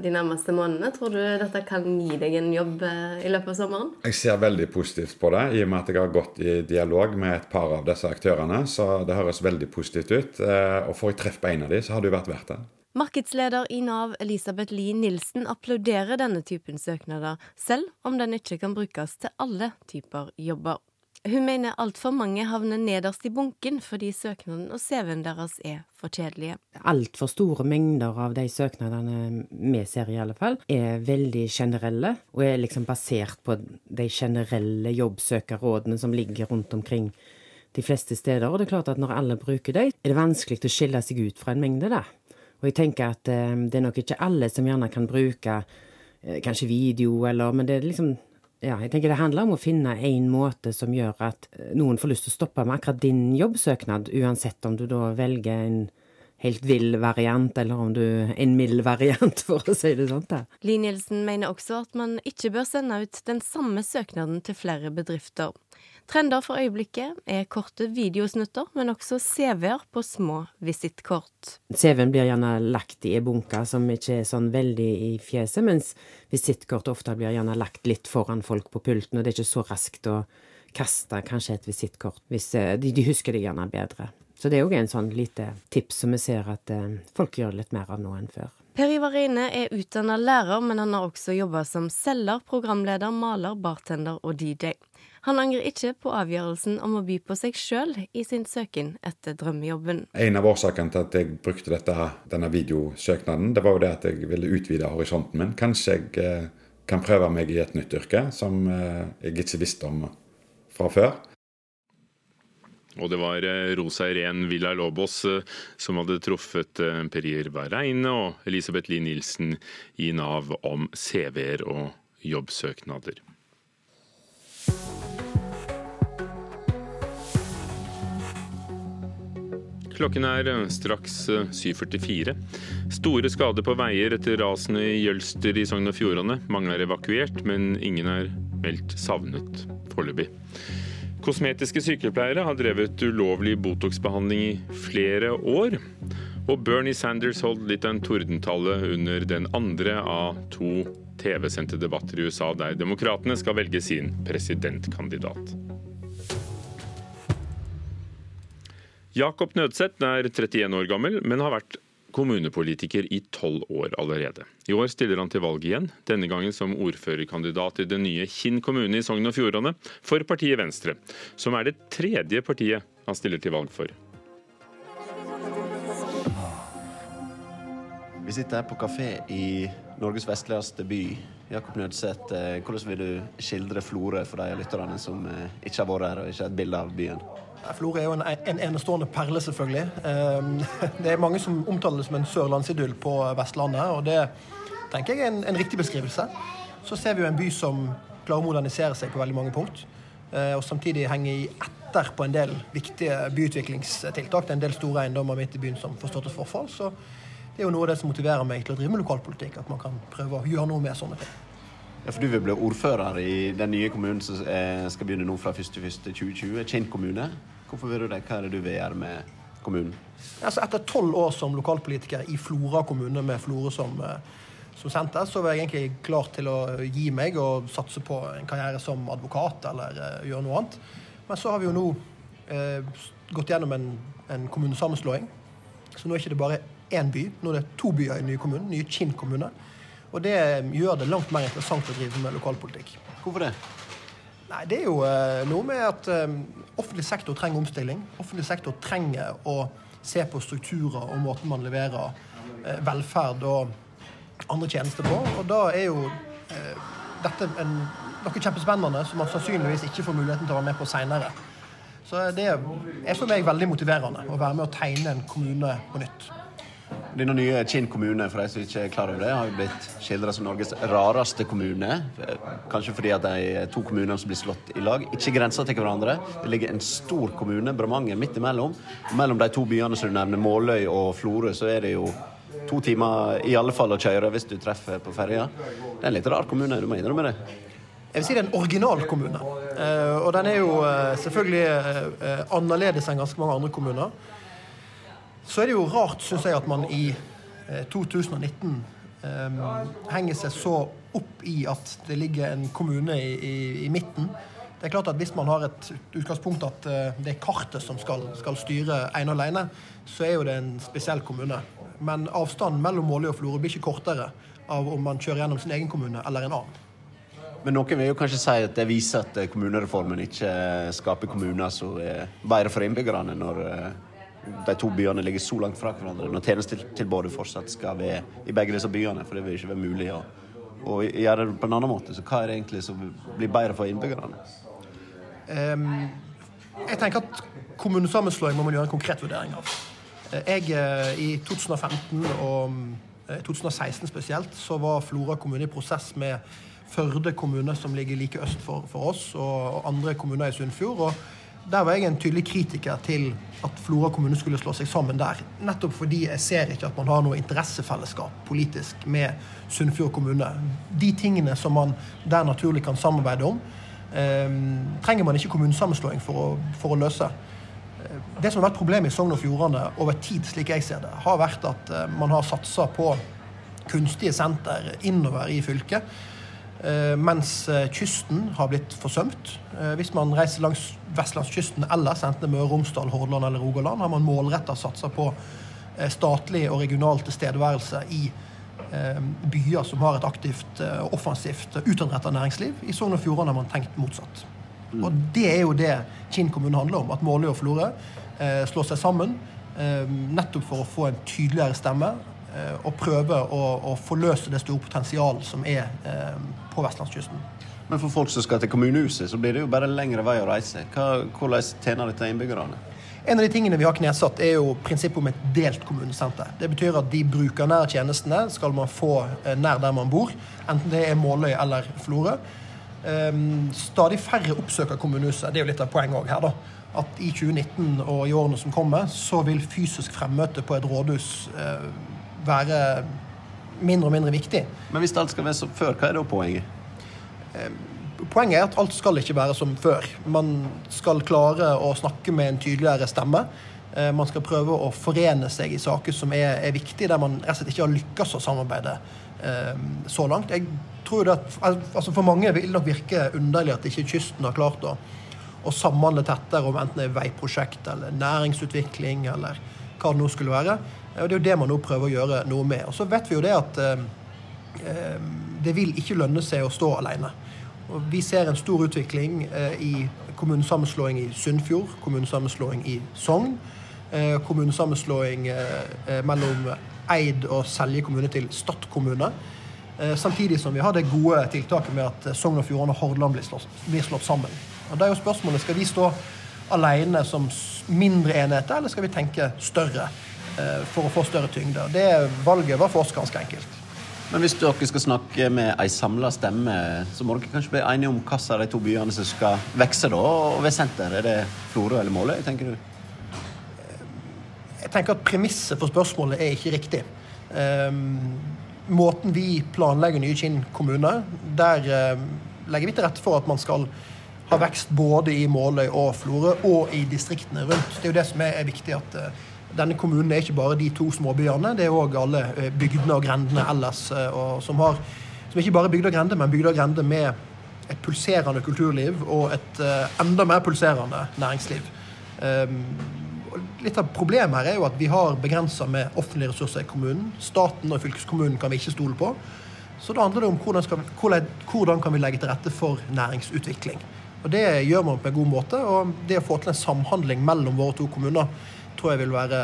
de nærmeste månedene? Tror du dette kan gi deg en jobb eh, i løpet av sommeren? Jeg ser veldig positivt på det, i og med at jeg har gått i dialog med et par av disse aktørene. Så det høres veldig positivt ut. Eh, og får jeg treff på en av de, så har det jo vært verdt det. Markedsleder i Nav Elisabeth Lie Nilsen applauderer denne typen søknader, selv om den ikke kan brukes til alle typer jobber. Hun mener altfor mange havner nederst i bunken fordi søknaden og CV-en deres er for kjedelige. Altfor store mengder av de søknadene vi ser, i alle fall, er veldig generelle, og er liksom basert på de generelle jobbsøkerrådene som ligger rundt omkring de fleste steder. Og det er klart at når alle bruker dem, er det vanskelig å skille seg ut fra en mengde, da. Og jeg tenker at eh, det er nok ikke alle som gjerne kan bruke eh, kanskje video, eller Men det er liksom ja, jeg tenker Det handler om å finne en måte som gjør at eh, noen får lyst til å stoppe med akkurat din jobbsøknad, uansett om du da velger en helt vill variant, eller om du en mild variant, for å si det sånn. Li Nielsen mener også at man ikke bør sende ut den samme søknaden til flere bedrifter. Trender for øyeblikket er korte videosnutter, men også CV-er på små visittkort. CV-en blir gjerne lagt i en bunke som ikke er sånn veldig i fjeset, mens visittkort ofte blir gjerne lagt litt foran folk på pulten, og det er ikke så raskt å kaste kanskje et visittkort. Hvis, eh, de, de husker det gjerne bedre. Så det er òg en sånn lite tips som vi ser at eh, folk gjør litt mer av nå enn før. Per Ivar Reine er utdanna lærer, men han har også jobba som selger, programleder, maler, bartender og DJ. Han angrer ikke på avgjørelsen om å by på seg sjøl i sin søken etter drømmejobben. En av årsakene til at jeg brukte dette, denne videosøknaden, det var jo det at jeg ville utvide horisonten min. Kanskje jeg eh, kan prøve meg i et nytt yrke som eh, jeg ikke visste om fra før. Og det var eh, Rosa Irén Villa Lobos som hadde truffet Perir Irva og Elisabeth Lie Nilsen i Nav om CV-er og jobbsøknader. Klokken er eh, straks 7.44. Eh, Store skader på veier etter rasene i Jølster i Sogn og Fjordane. Mange er evakuert, men ingen er meldt savnet foreløpig. Kosmetiske sykepleiere har drevet ulovlig Botox-behandling i flere år. Og Bernie Sanders holdt litt av en tordentale under den andre av to TV-sendte debatter i USA der demokratene skal velge sin presidentkandidat. Jakob Nødseth er 31 år gammel, men har vært kommunepolitiker i tolv år allerede. I år stiller han til valg igjen, denne gangen som ordførerkandidat i den nye Kinn kommune i Sogn og Fjordane, for partiet Venstre, som er det tredje partiet han stiller til valg for. Vi sitter her på kafé i Norges vestligste by. Jakob Nødseth, eh, hvordan vil du skildre Florø for de lytterne som eh, ikke har vært her og ikke har et bilde av byen? Florø er jo en, en, enestående perle, selvfølgelig. Ehm, det er mange som omtaler det som en sørlandsidyll på Vestlandet, og det tenker jeg er en, en riktig beskrivelse. Så ser vi jo en by som klarer å modernisere seg på veldig mange punkt, eh, og samtidig henger etter på en del viktige byutviklingstiltak. Det er en del store eiendommer midt i byen som får stå til forfall. Så det er jo noe av det som motiverer meg til å drive med lokalpolitikk, at man kan prøve å gjøre noe med sånne ting. Ja, for Du vil bli ordfører i den nye kommunen som skal begynne nå fra 1.1.2020, Kinn kommune. Hvorfor vil du det? Hva er det du vil gjøre med kommunen? Altså, etter tolv år som lokalpolitiker i Flora kommune med Florø som, eh, som senter, så var jeg egentlig klar til å gi meg og satse på en karriere som advokat eller uh, gjøre noe annet. Men så har vi jo nå uh, gått gjennom en, en, kommunesammenslåing. Så nå er det ikke bare én by, nå er det to byer i den nye kommunen, nye Kinn kommune. Og det gjør det langt mer interessant å drive med lokalpolitikk. Hvorfor det? Nei, Det er jo uh, noe med at um, offentlig sektor trenger omstilling. Offentlig sektor trenger å se på strukturer og måten man leverer uh, velferd og andre tjenester på. Og da er jo dette en, noe kjempespennende som man sannsynligvis ikke får muligheten til å være med på seinere. Så det er for meg veldig motiverende å være med å tegne en kommune på nytt. Denne nye Kinn kommune for de som ikke er klar over det, har jo blitt skildra som Norges rareste kommune. Kanskje fordi at de to kommunene som blir slått i lag, ikke grenser til hverandre. Det ligger en stor kommune, Bremanger, midt imellom. Mellom de to byene som du nevner, Måløy og Florø, så er det jo to timer i alle fall å kjøre hvis du treffer på ferja. Det er en litt rar kommune, du må innrømme det. Jeg vil si det er en original kommune. og den er jo uh, selvfølgelig uh, annerledes enn ganske mange andre kommuner. Så er det jo rart, syns jeg, at man i 2019 um, henger seg så opp i at det ligger en kommune i, i, i, midten. Det er klart at Hvis man har et utgangspunkt at eh, det er kartet som skal, skal styre ene og alene, så er jo det en spesiell kommune. Men avstanden mellom Måløy og Florø blir ikke kortere av om man kjører gjennom sin egen kommune eller en annen. Men noen vil jo kanskje si at det viser at kommunereformen ikke skaper kommuner som er bedre for innbyggerne, når de to byene ligger så langt fra hverandre, når tjenestetilbudet fortsatt skal være i begge disse byene. For det vil ikke være mulig å, å gjøre det på en annen måte. Så hva er det egentlig som blir bedre for innbyggerne? Um, jeg tenker at kommunesammenslåing må man gjøre en konkret vurdering av. Jeg, eh, I 2015 og 2016 eh, spesielt, så var Flora kommune i prosess med Førde kommune, som ligger like øst for, for oss, og, andre kommuner i Sunnfjord. og Der var jeg en tydelig kritiker til at Flora kommune skulle slå seg sammen der. Nettopp fordi jeg ser ikke at man har noe interessefellesskap politisk med Sunnfjord kommune. De tingene som man der naturlig kan samarbeide om, eh, trenger man ikke kommunesammenslåing for å, for å løse. Det som har vært problemet i Sogn og Fjordane over tid, slik jeg ser det, har vært at eh, man har satsa på kunstige senter innover i fylket. Eh, mens eh, kysten har blitt forsømt. Hvis man reiser langs vestlandskysten ellers, enten Møre og Romsdal, Hordaland eller Rogaland, har man målretta satsa på statlig og regional tilstedeværelse i byer som har et aktivt offensivt utadretta næringsliv. I Sogn og Fjordane har man tenkt motsatt. Mm. Og det er jo det Kinn kommune handler om. At Måløy og Florø eh, slår seg sammen eh, nettopp for å få en tydeligere stemme. Eh, og prøve å, å, forløse det store potensialet som er eh, på vestlandskysten. Men for folk som skal til kommunehuset, så blir det jo bare lengre vei å reise. Hva, hvordan tjener dette innbyggerne? En av de tingene vi har knesatt, er jo prinsippet om et delt kommunesenter. Det betyr at de brukernære tjenestene skal man få eh, nær der man bor, enten det er Måløy eller Florø. Um, stadig færre oppsøker kommunehuset. Det er jo litt av poenget òg her. da. At i 2019 og i årene som kommer, så vil fysisk fremmøte på et rådhus uh, være mindre og mindre viktig. Men hvis alt skal være som før, hva er da poenget? Um, poenget er at alt skal ikke være som før. Man skal klare å snakke med en tydeligere stemme. Uh, man skal prøve å forene seg i saker som er, er viktige, der man rett og slett ikke har lykkes å samarbeide uh, så langt. Jeg tror det at, altså For mange vil det nok virke underlig at ikke kysten har klart å, å samhandle tettere om enten det er veiprosjekt eller næringsutvikling eller hva det nå skulle være. Og Det er jo det man nå prøver å gjøre noe med. Og Så vet vi jo det at eh, eh, det vil ikke lønne seg å stå alene. Og vi ser en stor utvikling eh, i kommunesammenslåing i Sunnfjord, kommunesammenslåing i Sogn, eh, kommunesammenslåing eh, eh, mellom Eid og Selje kommune til Stad kommune. Samtidig som vi har det gode tiltaket med at Sogn og Fjordane og Hordaland blir slått, blir slått sammen. Og da er jo spørsmålet, Skal vi stå alene som mindre enheter, eller skal vi tenke større for å få større tyngde? Det valget var for oss ganske enkelt. Men hvis dere skal snakke med ei samla stemme, så må dere kanskje bli enige om hvilke av de to byene som skal vokse da, og ved senter? Er det Florø eller Måløy, tenker du? Jeg tenker at Premisset for spørsmålet er ikke riktig. Um, måten vi planlegger nye Kinn kommune, der eh, legger vi til rette for at man skal ha vekst både i Måløy og Florø og i distriktene rundt. Det er jo det som er, er viktig. at eh, denne kommunen er ikke bare de to småbyene, det er òg alle eh, bygdene og grendene ellers. Eh, og som, har, som ikke bare er bygder og grender, men bygder og grender med et pulserende kulturliv og et eh, enda mer pulserende næringsliv. Um, litt av problemet her er jo at vi har begrensa med offentlige ressurser i kommunen. Staten og fylkeskommunen kan vi ikke stole på. Så da handler det om hvordan, skal, hvordan kan vi legge til rette for næringsutvikling. Og Det gjør man på en god måte. Og det å få til en samhandling mellom våre to kommuner tror jeg vil være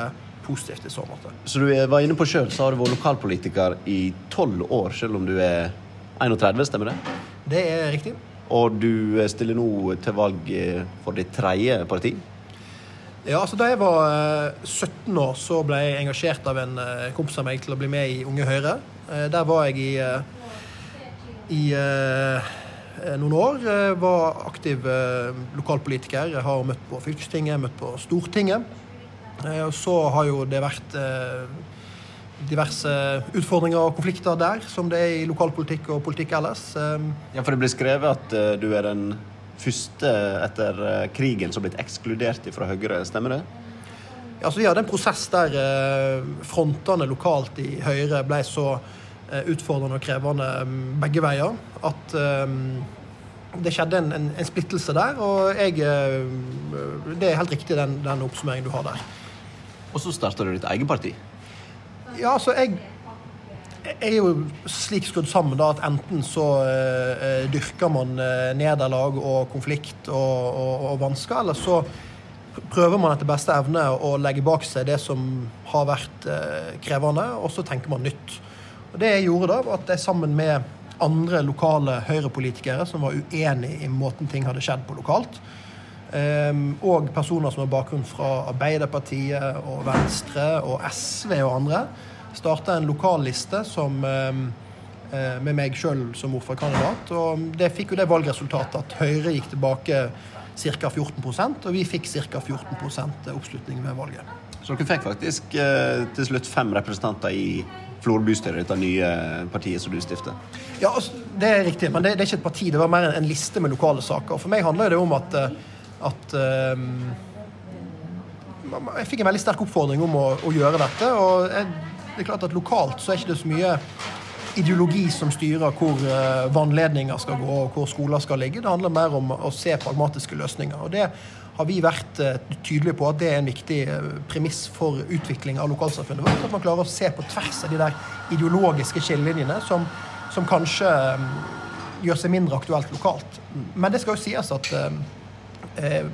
positivt i så måte. Så du var inne på sjøl, så har du vært lokalpolitiker i tolv år, selv om du er 31, stemmer det? Det er riktig. Og du stiller nå til valg for ditt tredje parti? Ja, altså Da jeg var 17 eh, år, så ble jeg engasjert av en eh, kompis av meg til å bli med i Unge Høyre. Eh, der var jeg i, i noen år. Jeg var aktiv lokalpolitiker. Jeg har møtt på fylkestinget, møtt på Stortinget. Og så har jo det vært diverse utfordringer og konflikter der, som det er i lokalpolitikk og politikk ellers. Ja, for det blir skrevet at du er den første etter eh, krigen som blitt ekskludert fra Høyre, stemmer det? Ja, så vi hadde en prosess der frontene lokalt i Høyre ble så utfordrende og krevende mm, begge veier at det skjedde en, en, en, splittelse der, og jeg Det er helt riktig, den, den oppsummeringen du har der. Og så starta du ditt eget parti? Ja, altså, jeg er jo slik skrudd sammen da, at enten så uh, dyrker man uh, nederlag og konflikt og, og, og, vansker, eller så prøver man etter beste evne å legge bak seg det som har vært uh, krevende, og så tenker man nytt. Og Det jeg gjorde da, var at jeg sammen med andre lokale høyrepolitikere som var uenig i måten ting hadde skjedd på lokalt, og personer som har bakgrunn fra Arbeiderpartiet og Venstre og SV og andre, starta en lokalliste som, ehm, eh, med meg sjøl som ordførerkandidat. Og det fikk jo det valgresultatet at Høyre gikk tilbake ca. 14% og vi fikk ca. 14% oppslutning ved valget. Så dere fikk faktisk eh, til slutt fem representanter i Flor bystyre, dette nye partiet som du stifter? Ja, altså, det er riktig, men det, det, er ikke et parti. Det var mer en, en liste med lokale saker. For meg handler det om at, eh, at um, Jeg fikk en veldig sterk oppfordring om å, å gjøre dette. og jeg det er klart at Lokalt så er ikke det så mye ideologi som styrer hvor eh, vannledninger skal gå og hvor skoler skal ligge. Det handler mer om å se pragmatiske løsninger. og det har vi vært eh, tydelige på at det er en viktig eh, premiss for utvikling av lokalsamfunnet vårt. At man klarer å se på tvers av de der ideologiske skillelinjene som, som kanskje gjør seg mindre aktuelt lokalt. Men det skal jo sies at eh,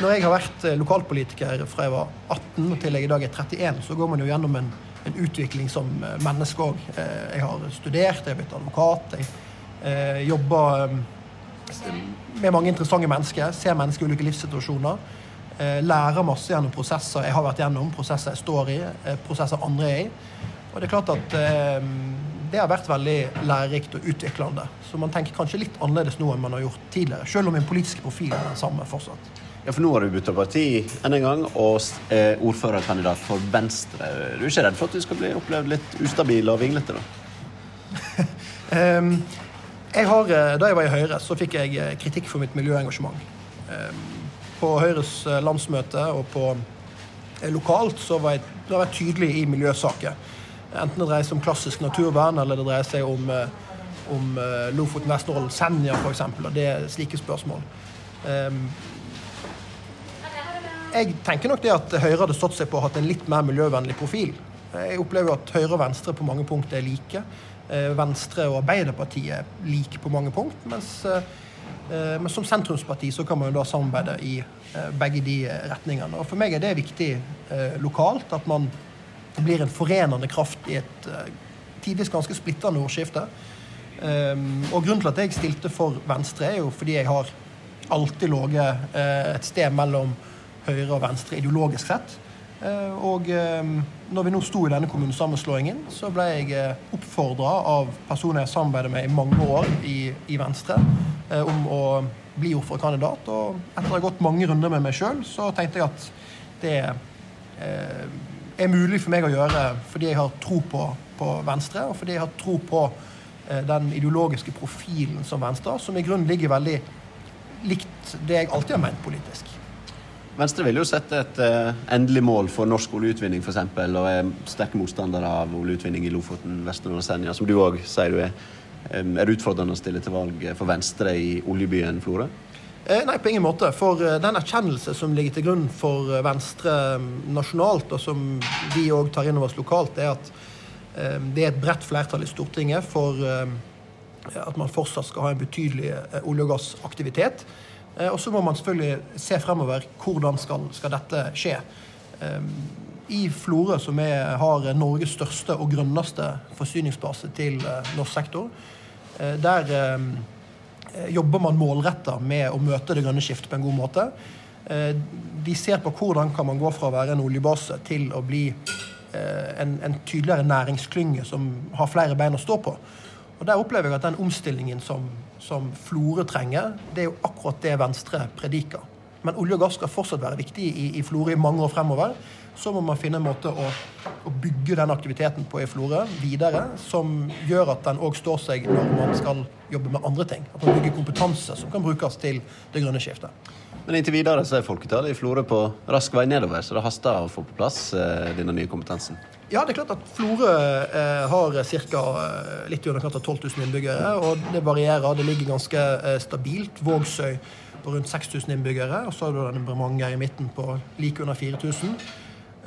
når jeg har vært lokalpolitiker fra jeg var 18 til jeg i dag er 31, så går man jo gjennom en en utvikling som eh, menneske òg. Eh, jeg har studert, jeg har blitt advokat. Jeg eh, jobber med mange interessante mennesker. Ser mennesker i ulike livssituasjoner. Lærer masse gjennom prosesser jeg har vært gjennom, prosesser jeg står i, prosesser andre er i. Og det er klart at det har vært veldig lærerikt og utviklende. Så man tenker kanskje litt annerledes nå enn man har gjort tidligere. Selv om min politiske profil er den samme fortsatt. Ja, For nå har du bytta parti enn en gang og er ordførerkandidat for Venstre. Du er ikke redd for at du skal bli opplevd litt ustabil og vinglete, da? um, jeg har, eh, da jeg var i Høyre, så fikk jeg eh, kritikk for mitt miljøengasjement. Um, på Høyres eh, landsmøte og på lokalt så var jeg, det har vært tydelig i miljøsaker. Enten det dreier seg om klassisk naturvern, eller det dreier seg om, om Lofoten, Vesterålen, Senja f.eks. Det er slike spørsmål. Um, jeg tenker nok det at Høyre hadde stått seg på å ha en litt mer miljøvennlig profil. Jeg opplever at Høyre og Venstre på mange punkter er like. Eh, Venstre og Arbeiderpartiet er like på mange punkt. Mens, eh, men som sentrumsparti så kan man jo da samarbeide i eh, begge de retningene. Og For meg er det viktig lokalt at man blir en forenende kraft i et tidvis ganske splittende ordskifte. Og grunnen til at jeg stilte for Venstre, er jo fordi jeg har alltid ligget et sted mellom høyre og venstre ideologisk sett. Eh, og eh, når vi nå sto i denne kommunesammenslåingen, så ble jeg eh, oppfordra av personer jeg samarbeidet med i mange år i, i Venstre, om å bli ordførerkandidat. Og etter å ha gått mange runder med meg sjøl, så tenkte jeg at det er mulig for meg å gjøre fordi jeg har tro på, på Venstre, og fordi jeg har tro på den ideologiske profilen som Venstre har, som i grunnen ligger veldig likt det jeg alltid har ment politisk. Venstre vil jo sette et uh, endelig mål for norsk oljeutvinning f.eks. og er sterke motstandere av oljeutvinning i Lofoten, Vesterålen og Senja, som du òg sier du er. Er det utfordrende å stille til valg for Venstre i oljebyen Florø? Eh, nei, på ingen måte. For uh, den erkjennelse som ligger til grunn for Venstre um, nasjonalt, og som vi òg tar inn over oss lokalt, er at det er et bredt flertall i Stortinget for at man fortsatt skal ha en betydelig olje- og gassaktivitet. Eh, og så må man selvfølgelig se fremover hvordan skal, skal dette skje. I Florø, som er, har Norges største og grønneste forsyningsbase til eh, norsk sektor, eh, der jobber man målretta med å møte det grønne skiftet på en god måte. De ser på hvordan kan man gå fra å være en oljebase til å bli en, en tydeligere næringsklynge som har flere bein å stå på. Og Der opplever jeg at den omstillingen som, som Florø trenger, det er jo akkurat det Venstre prediker. Men olje og gass skal fortsatt være viktig i, i Florø i mange år fremover. Så må man finne en måte å, å bygge den aktiviteten på i Florø videre, som gjør at den òg står seg når man skal jobbe med andre ting. At man bygger kompetanse som kan brukes til det grønne skiftet. Men inntil videre så er folketallet i Florø på rask vei nedover, så det haster å få på plass eh, denne nye kompetansen. Ja, det er klart at Florø eh, har ca. Eh, litt i underkant av 12 000 innbyggere. Og det varierer. Det ligger ganske eh, stabilt. Vågsøy på rundt 6000 innbyggere. Og så har du denne Bremanger i midten på like under 4000.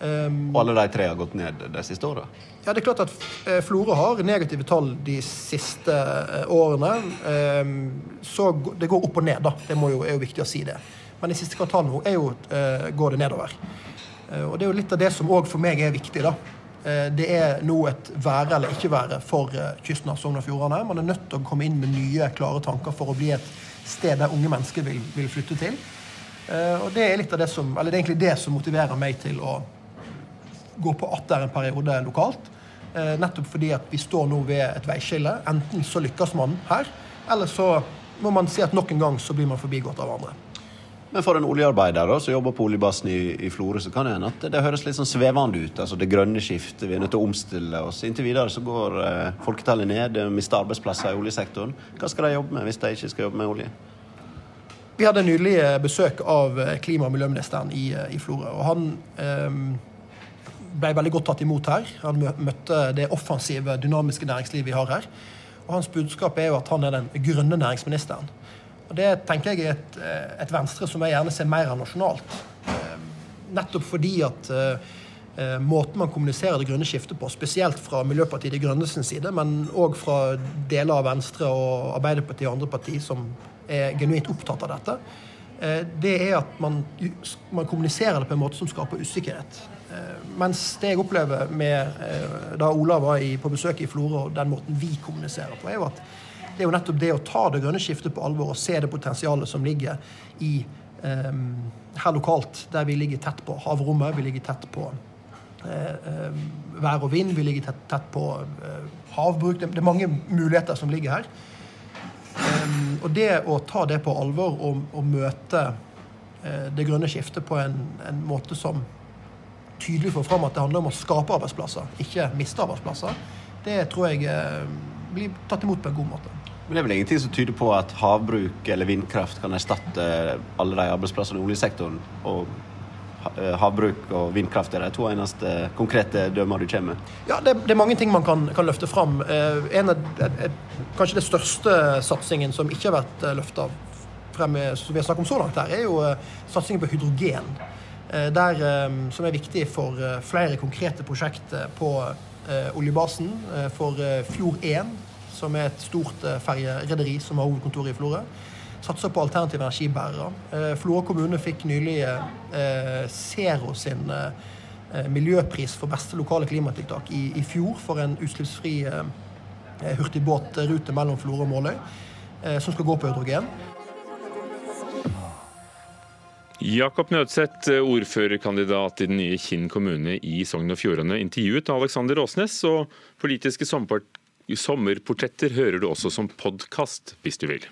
Um, og alle de tre har gått ned de siste åra? Ja, det er klart at eh, Florø har negative tall de siste eh, årene. Um, så det går opp og ned, da. Det jo, er jo viktig å si det. Men de siste kvartalene nå jo, uh, går det nedover. Uh, og det er jo litt av det som òg for meg er viktig. da. Uh, det er nå et være eller ikke være for kysten av Sogn og Fjordane. Man er nødt til å komme inn med nye, klare tanker for å bli et sted der unge mennesker vil, vil flytte til. og det er litt av det som, eller det er egentlig det som motiverer meg til å gå på atter en periode lokalt. nettopp fordi at vi står nå ved et veiskille. Enten så lykkes man her, eller så må man si at nok en gang så blir man forbigått av andre. Men for en oljearbeider da, som jobber på oljebasen i, i Florø, så kan det hende at det høres litt sånn svevende ut. altså Det grønne skiftet, vi er nødt til å omstille oss. Inntil videre så går eh, folketallet ned, de mister arbeidsplasser i oljesektoren. Hva skal de jobbe med hvis de ikke skal jobbe med olje? Vi hadde nylig eh, besøk av eh, klima- og miljøministeren i, eh, i Florø. og Han eh, ble veldig godt tatt imot her. Han møtte det offensive, dynamiske næringslivet vi har her. Og Hans budskap er jo at han er den grønne næringsministeren. Og Det tenker jeg er et, eh, et, Venstre som jeg gjerne ser mer av nasjonalt. Eh, nettopp fordi at uh, måten man kommuniserer det grønne skiftet på, spesielt fra Miljøpartiet De Grønne sin side, men òg fra deler av Venstre og Arbeiderpartiet og andre partier som er genuint opptatt av dette, det er at man, man, kommuniserer det på en måte som skaper usikkerhet. Uh, mens det jeg opplever med da Ola var i, på besøk i Florø, og den måten vi kommuniserer på, er jo at det er jo nettopp det å ta det grønne skiftet på alvor og se det potensialet som ligger i um, her lokalt, der vi ligger tett på havrommet, vi ligger tett på uh, vær og vind, vi ligger tett, tett på uh, havbruk. Det, det, er mange muligheter som ligger her. Um, og det å ta det på alvor og, og møte uh, det grønne skiftet på en, en, måte som tydelig får fram at det handler om å skape arbeidsplasser, ikke miste arbeidsplasser, det tror jeg blir tatt imot på en god måte. Men det er vel ingenting som tyder på at havbruk eller vindkraft kan erstatte alle de arbeidsplassene i oljesektoren? Og havbruk og vindkraft er de to eneste konkrete dømmer du kommer med? Ja, det, det er mange ting man kan, kan løfte fram. Eh, en av, kanskje den største satsingen som ikke har vært eh, løfta frem, som vi har snakket om så langt her, er jo satsingen på hydrogen. Der, som er viktig for flere konkrete prosjekter på oljebasen. For Fjord 1 som er et stort eh, ferjerederi som har hovedkontor i Florø. Satser på alternative energibærere. Eh, Florø kommune fikk nylig eh, Zero sin miljøpris for beste lokale klimatiltak i, i fjor for en utslippsfri hurtigbåtrute mellom Florø og Måløy, som skal gå på hydrogen. Jakob Nødseth, ordførerkandidat i den nye Kinn kommune i Sogn og Fjordane, intervjuet Alexander Åsnes og politiske Sommerportretter hører du også som podkast, hvis du vil.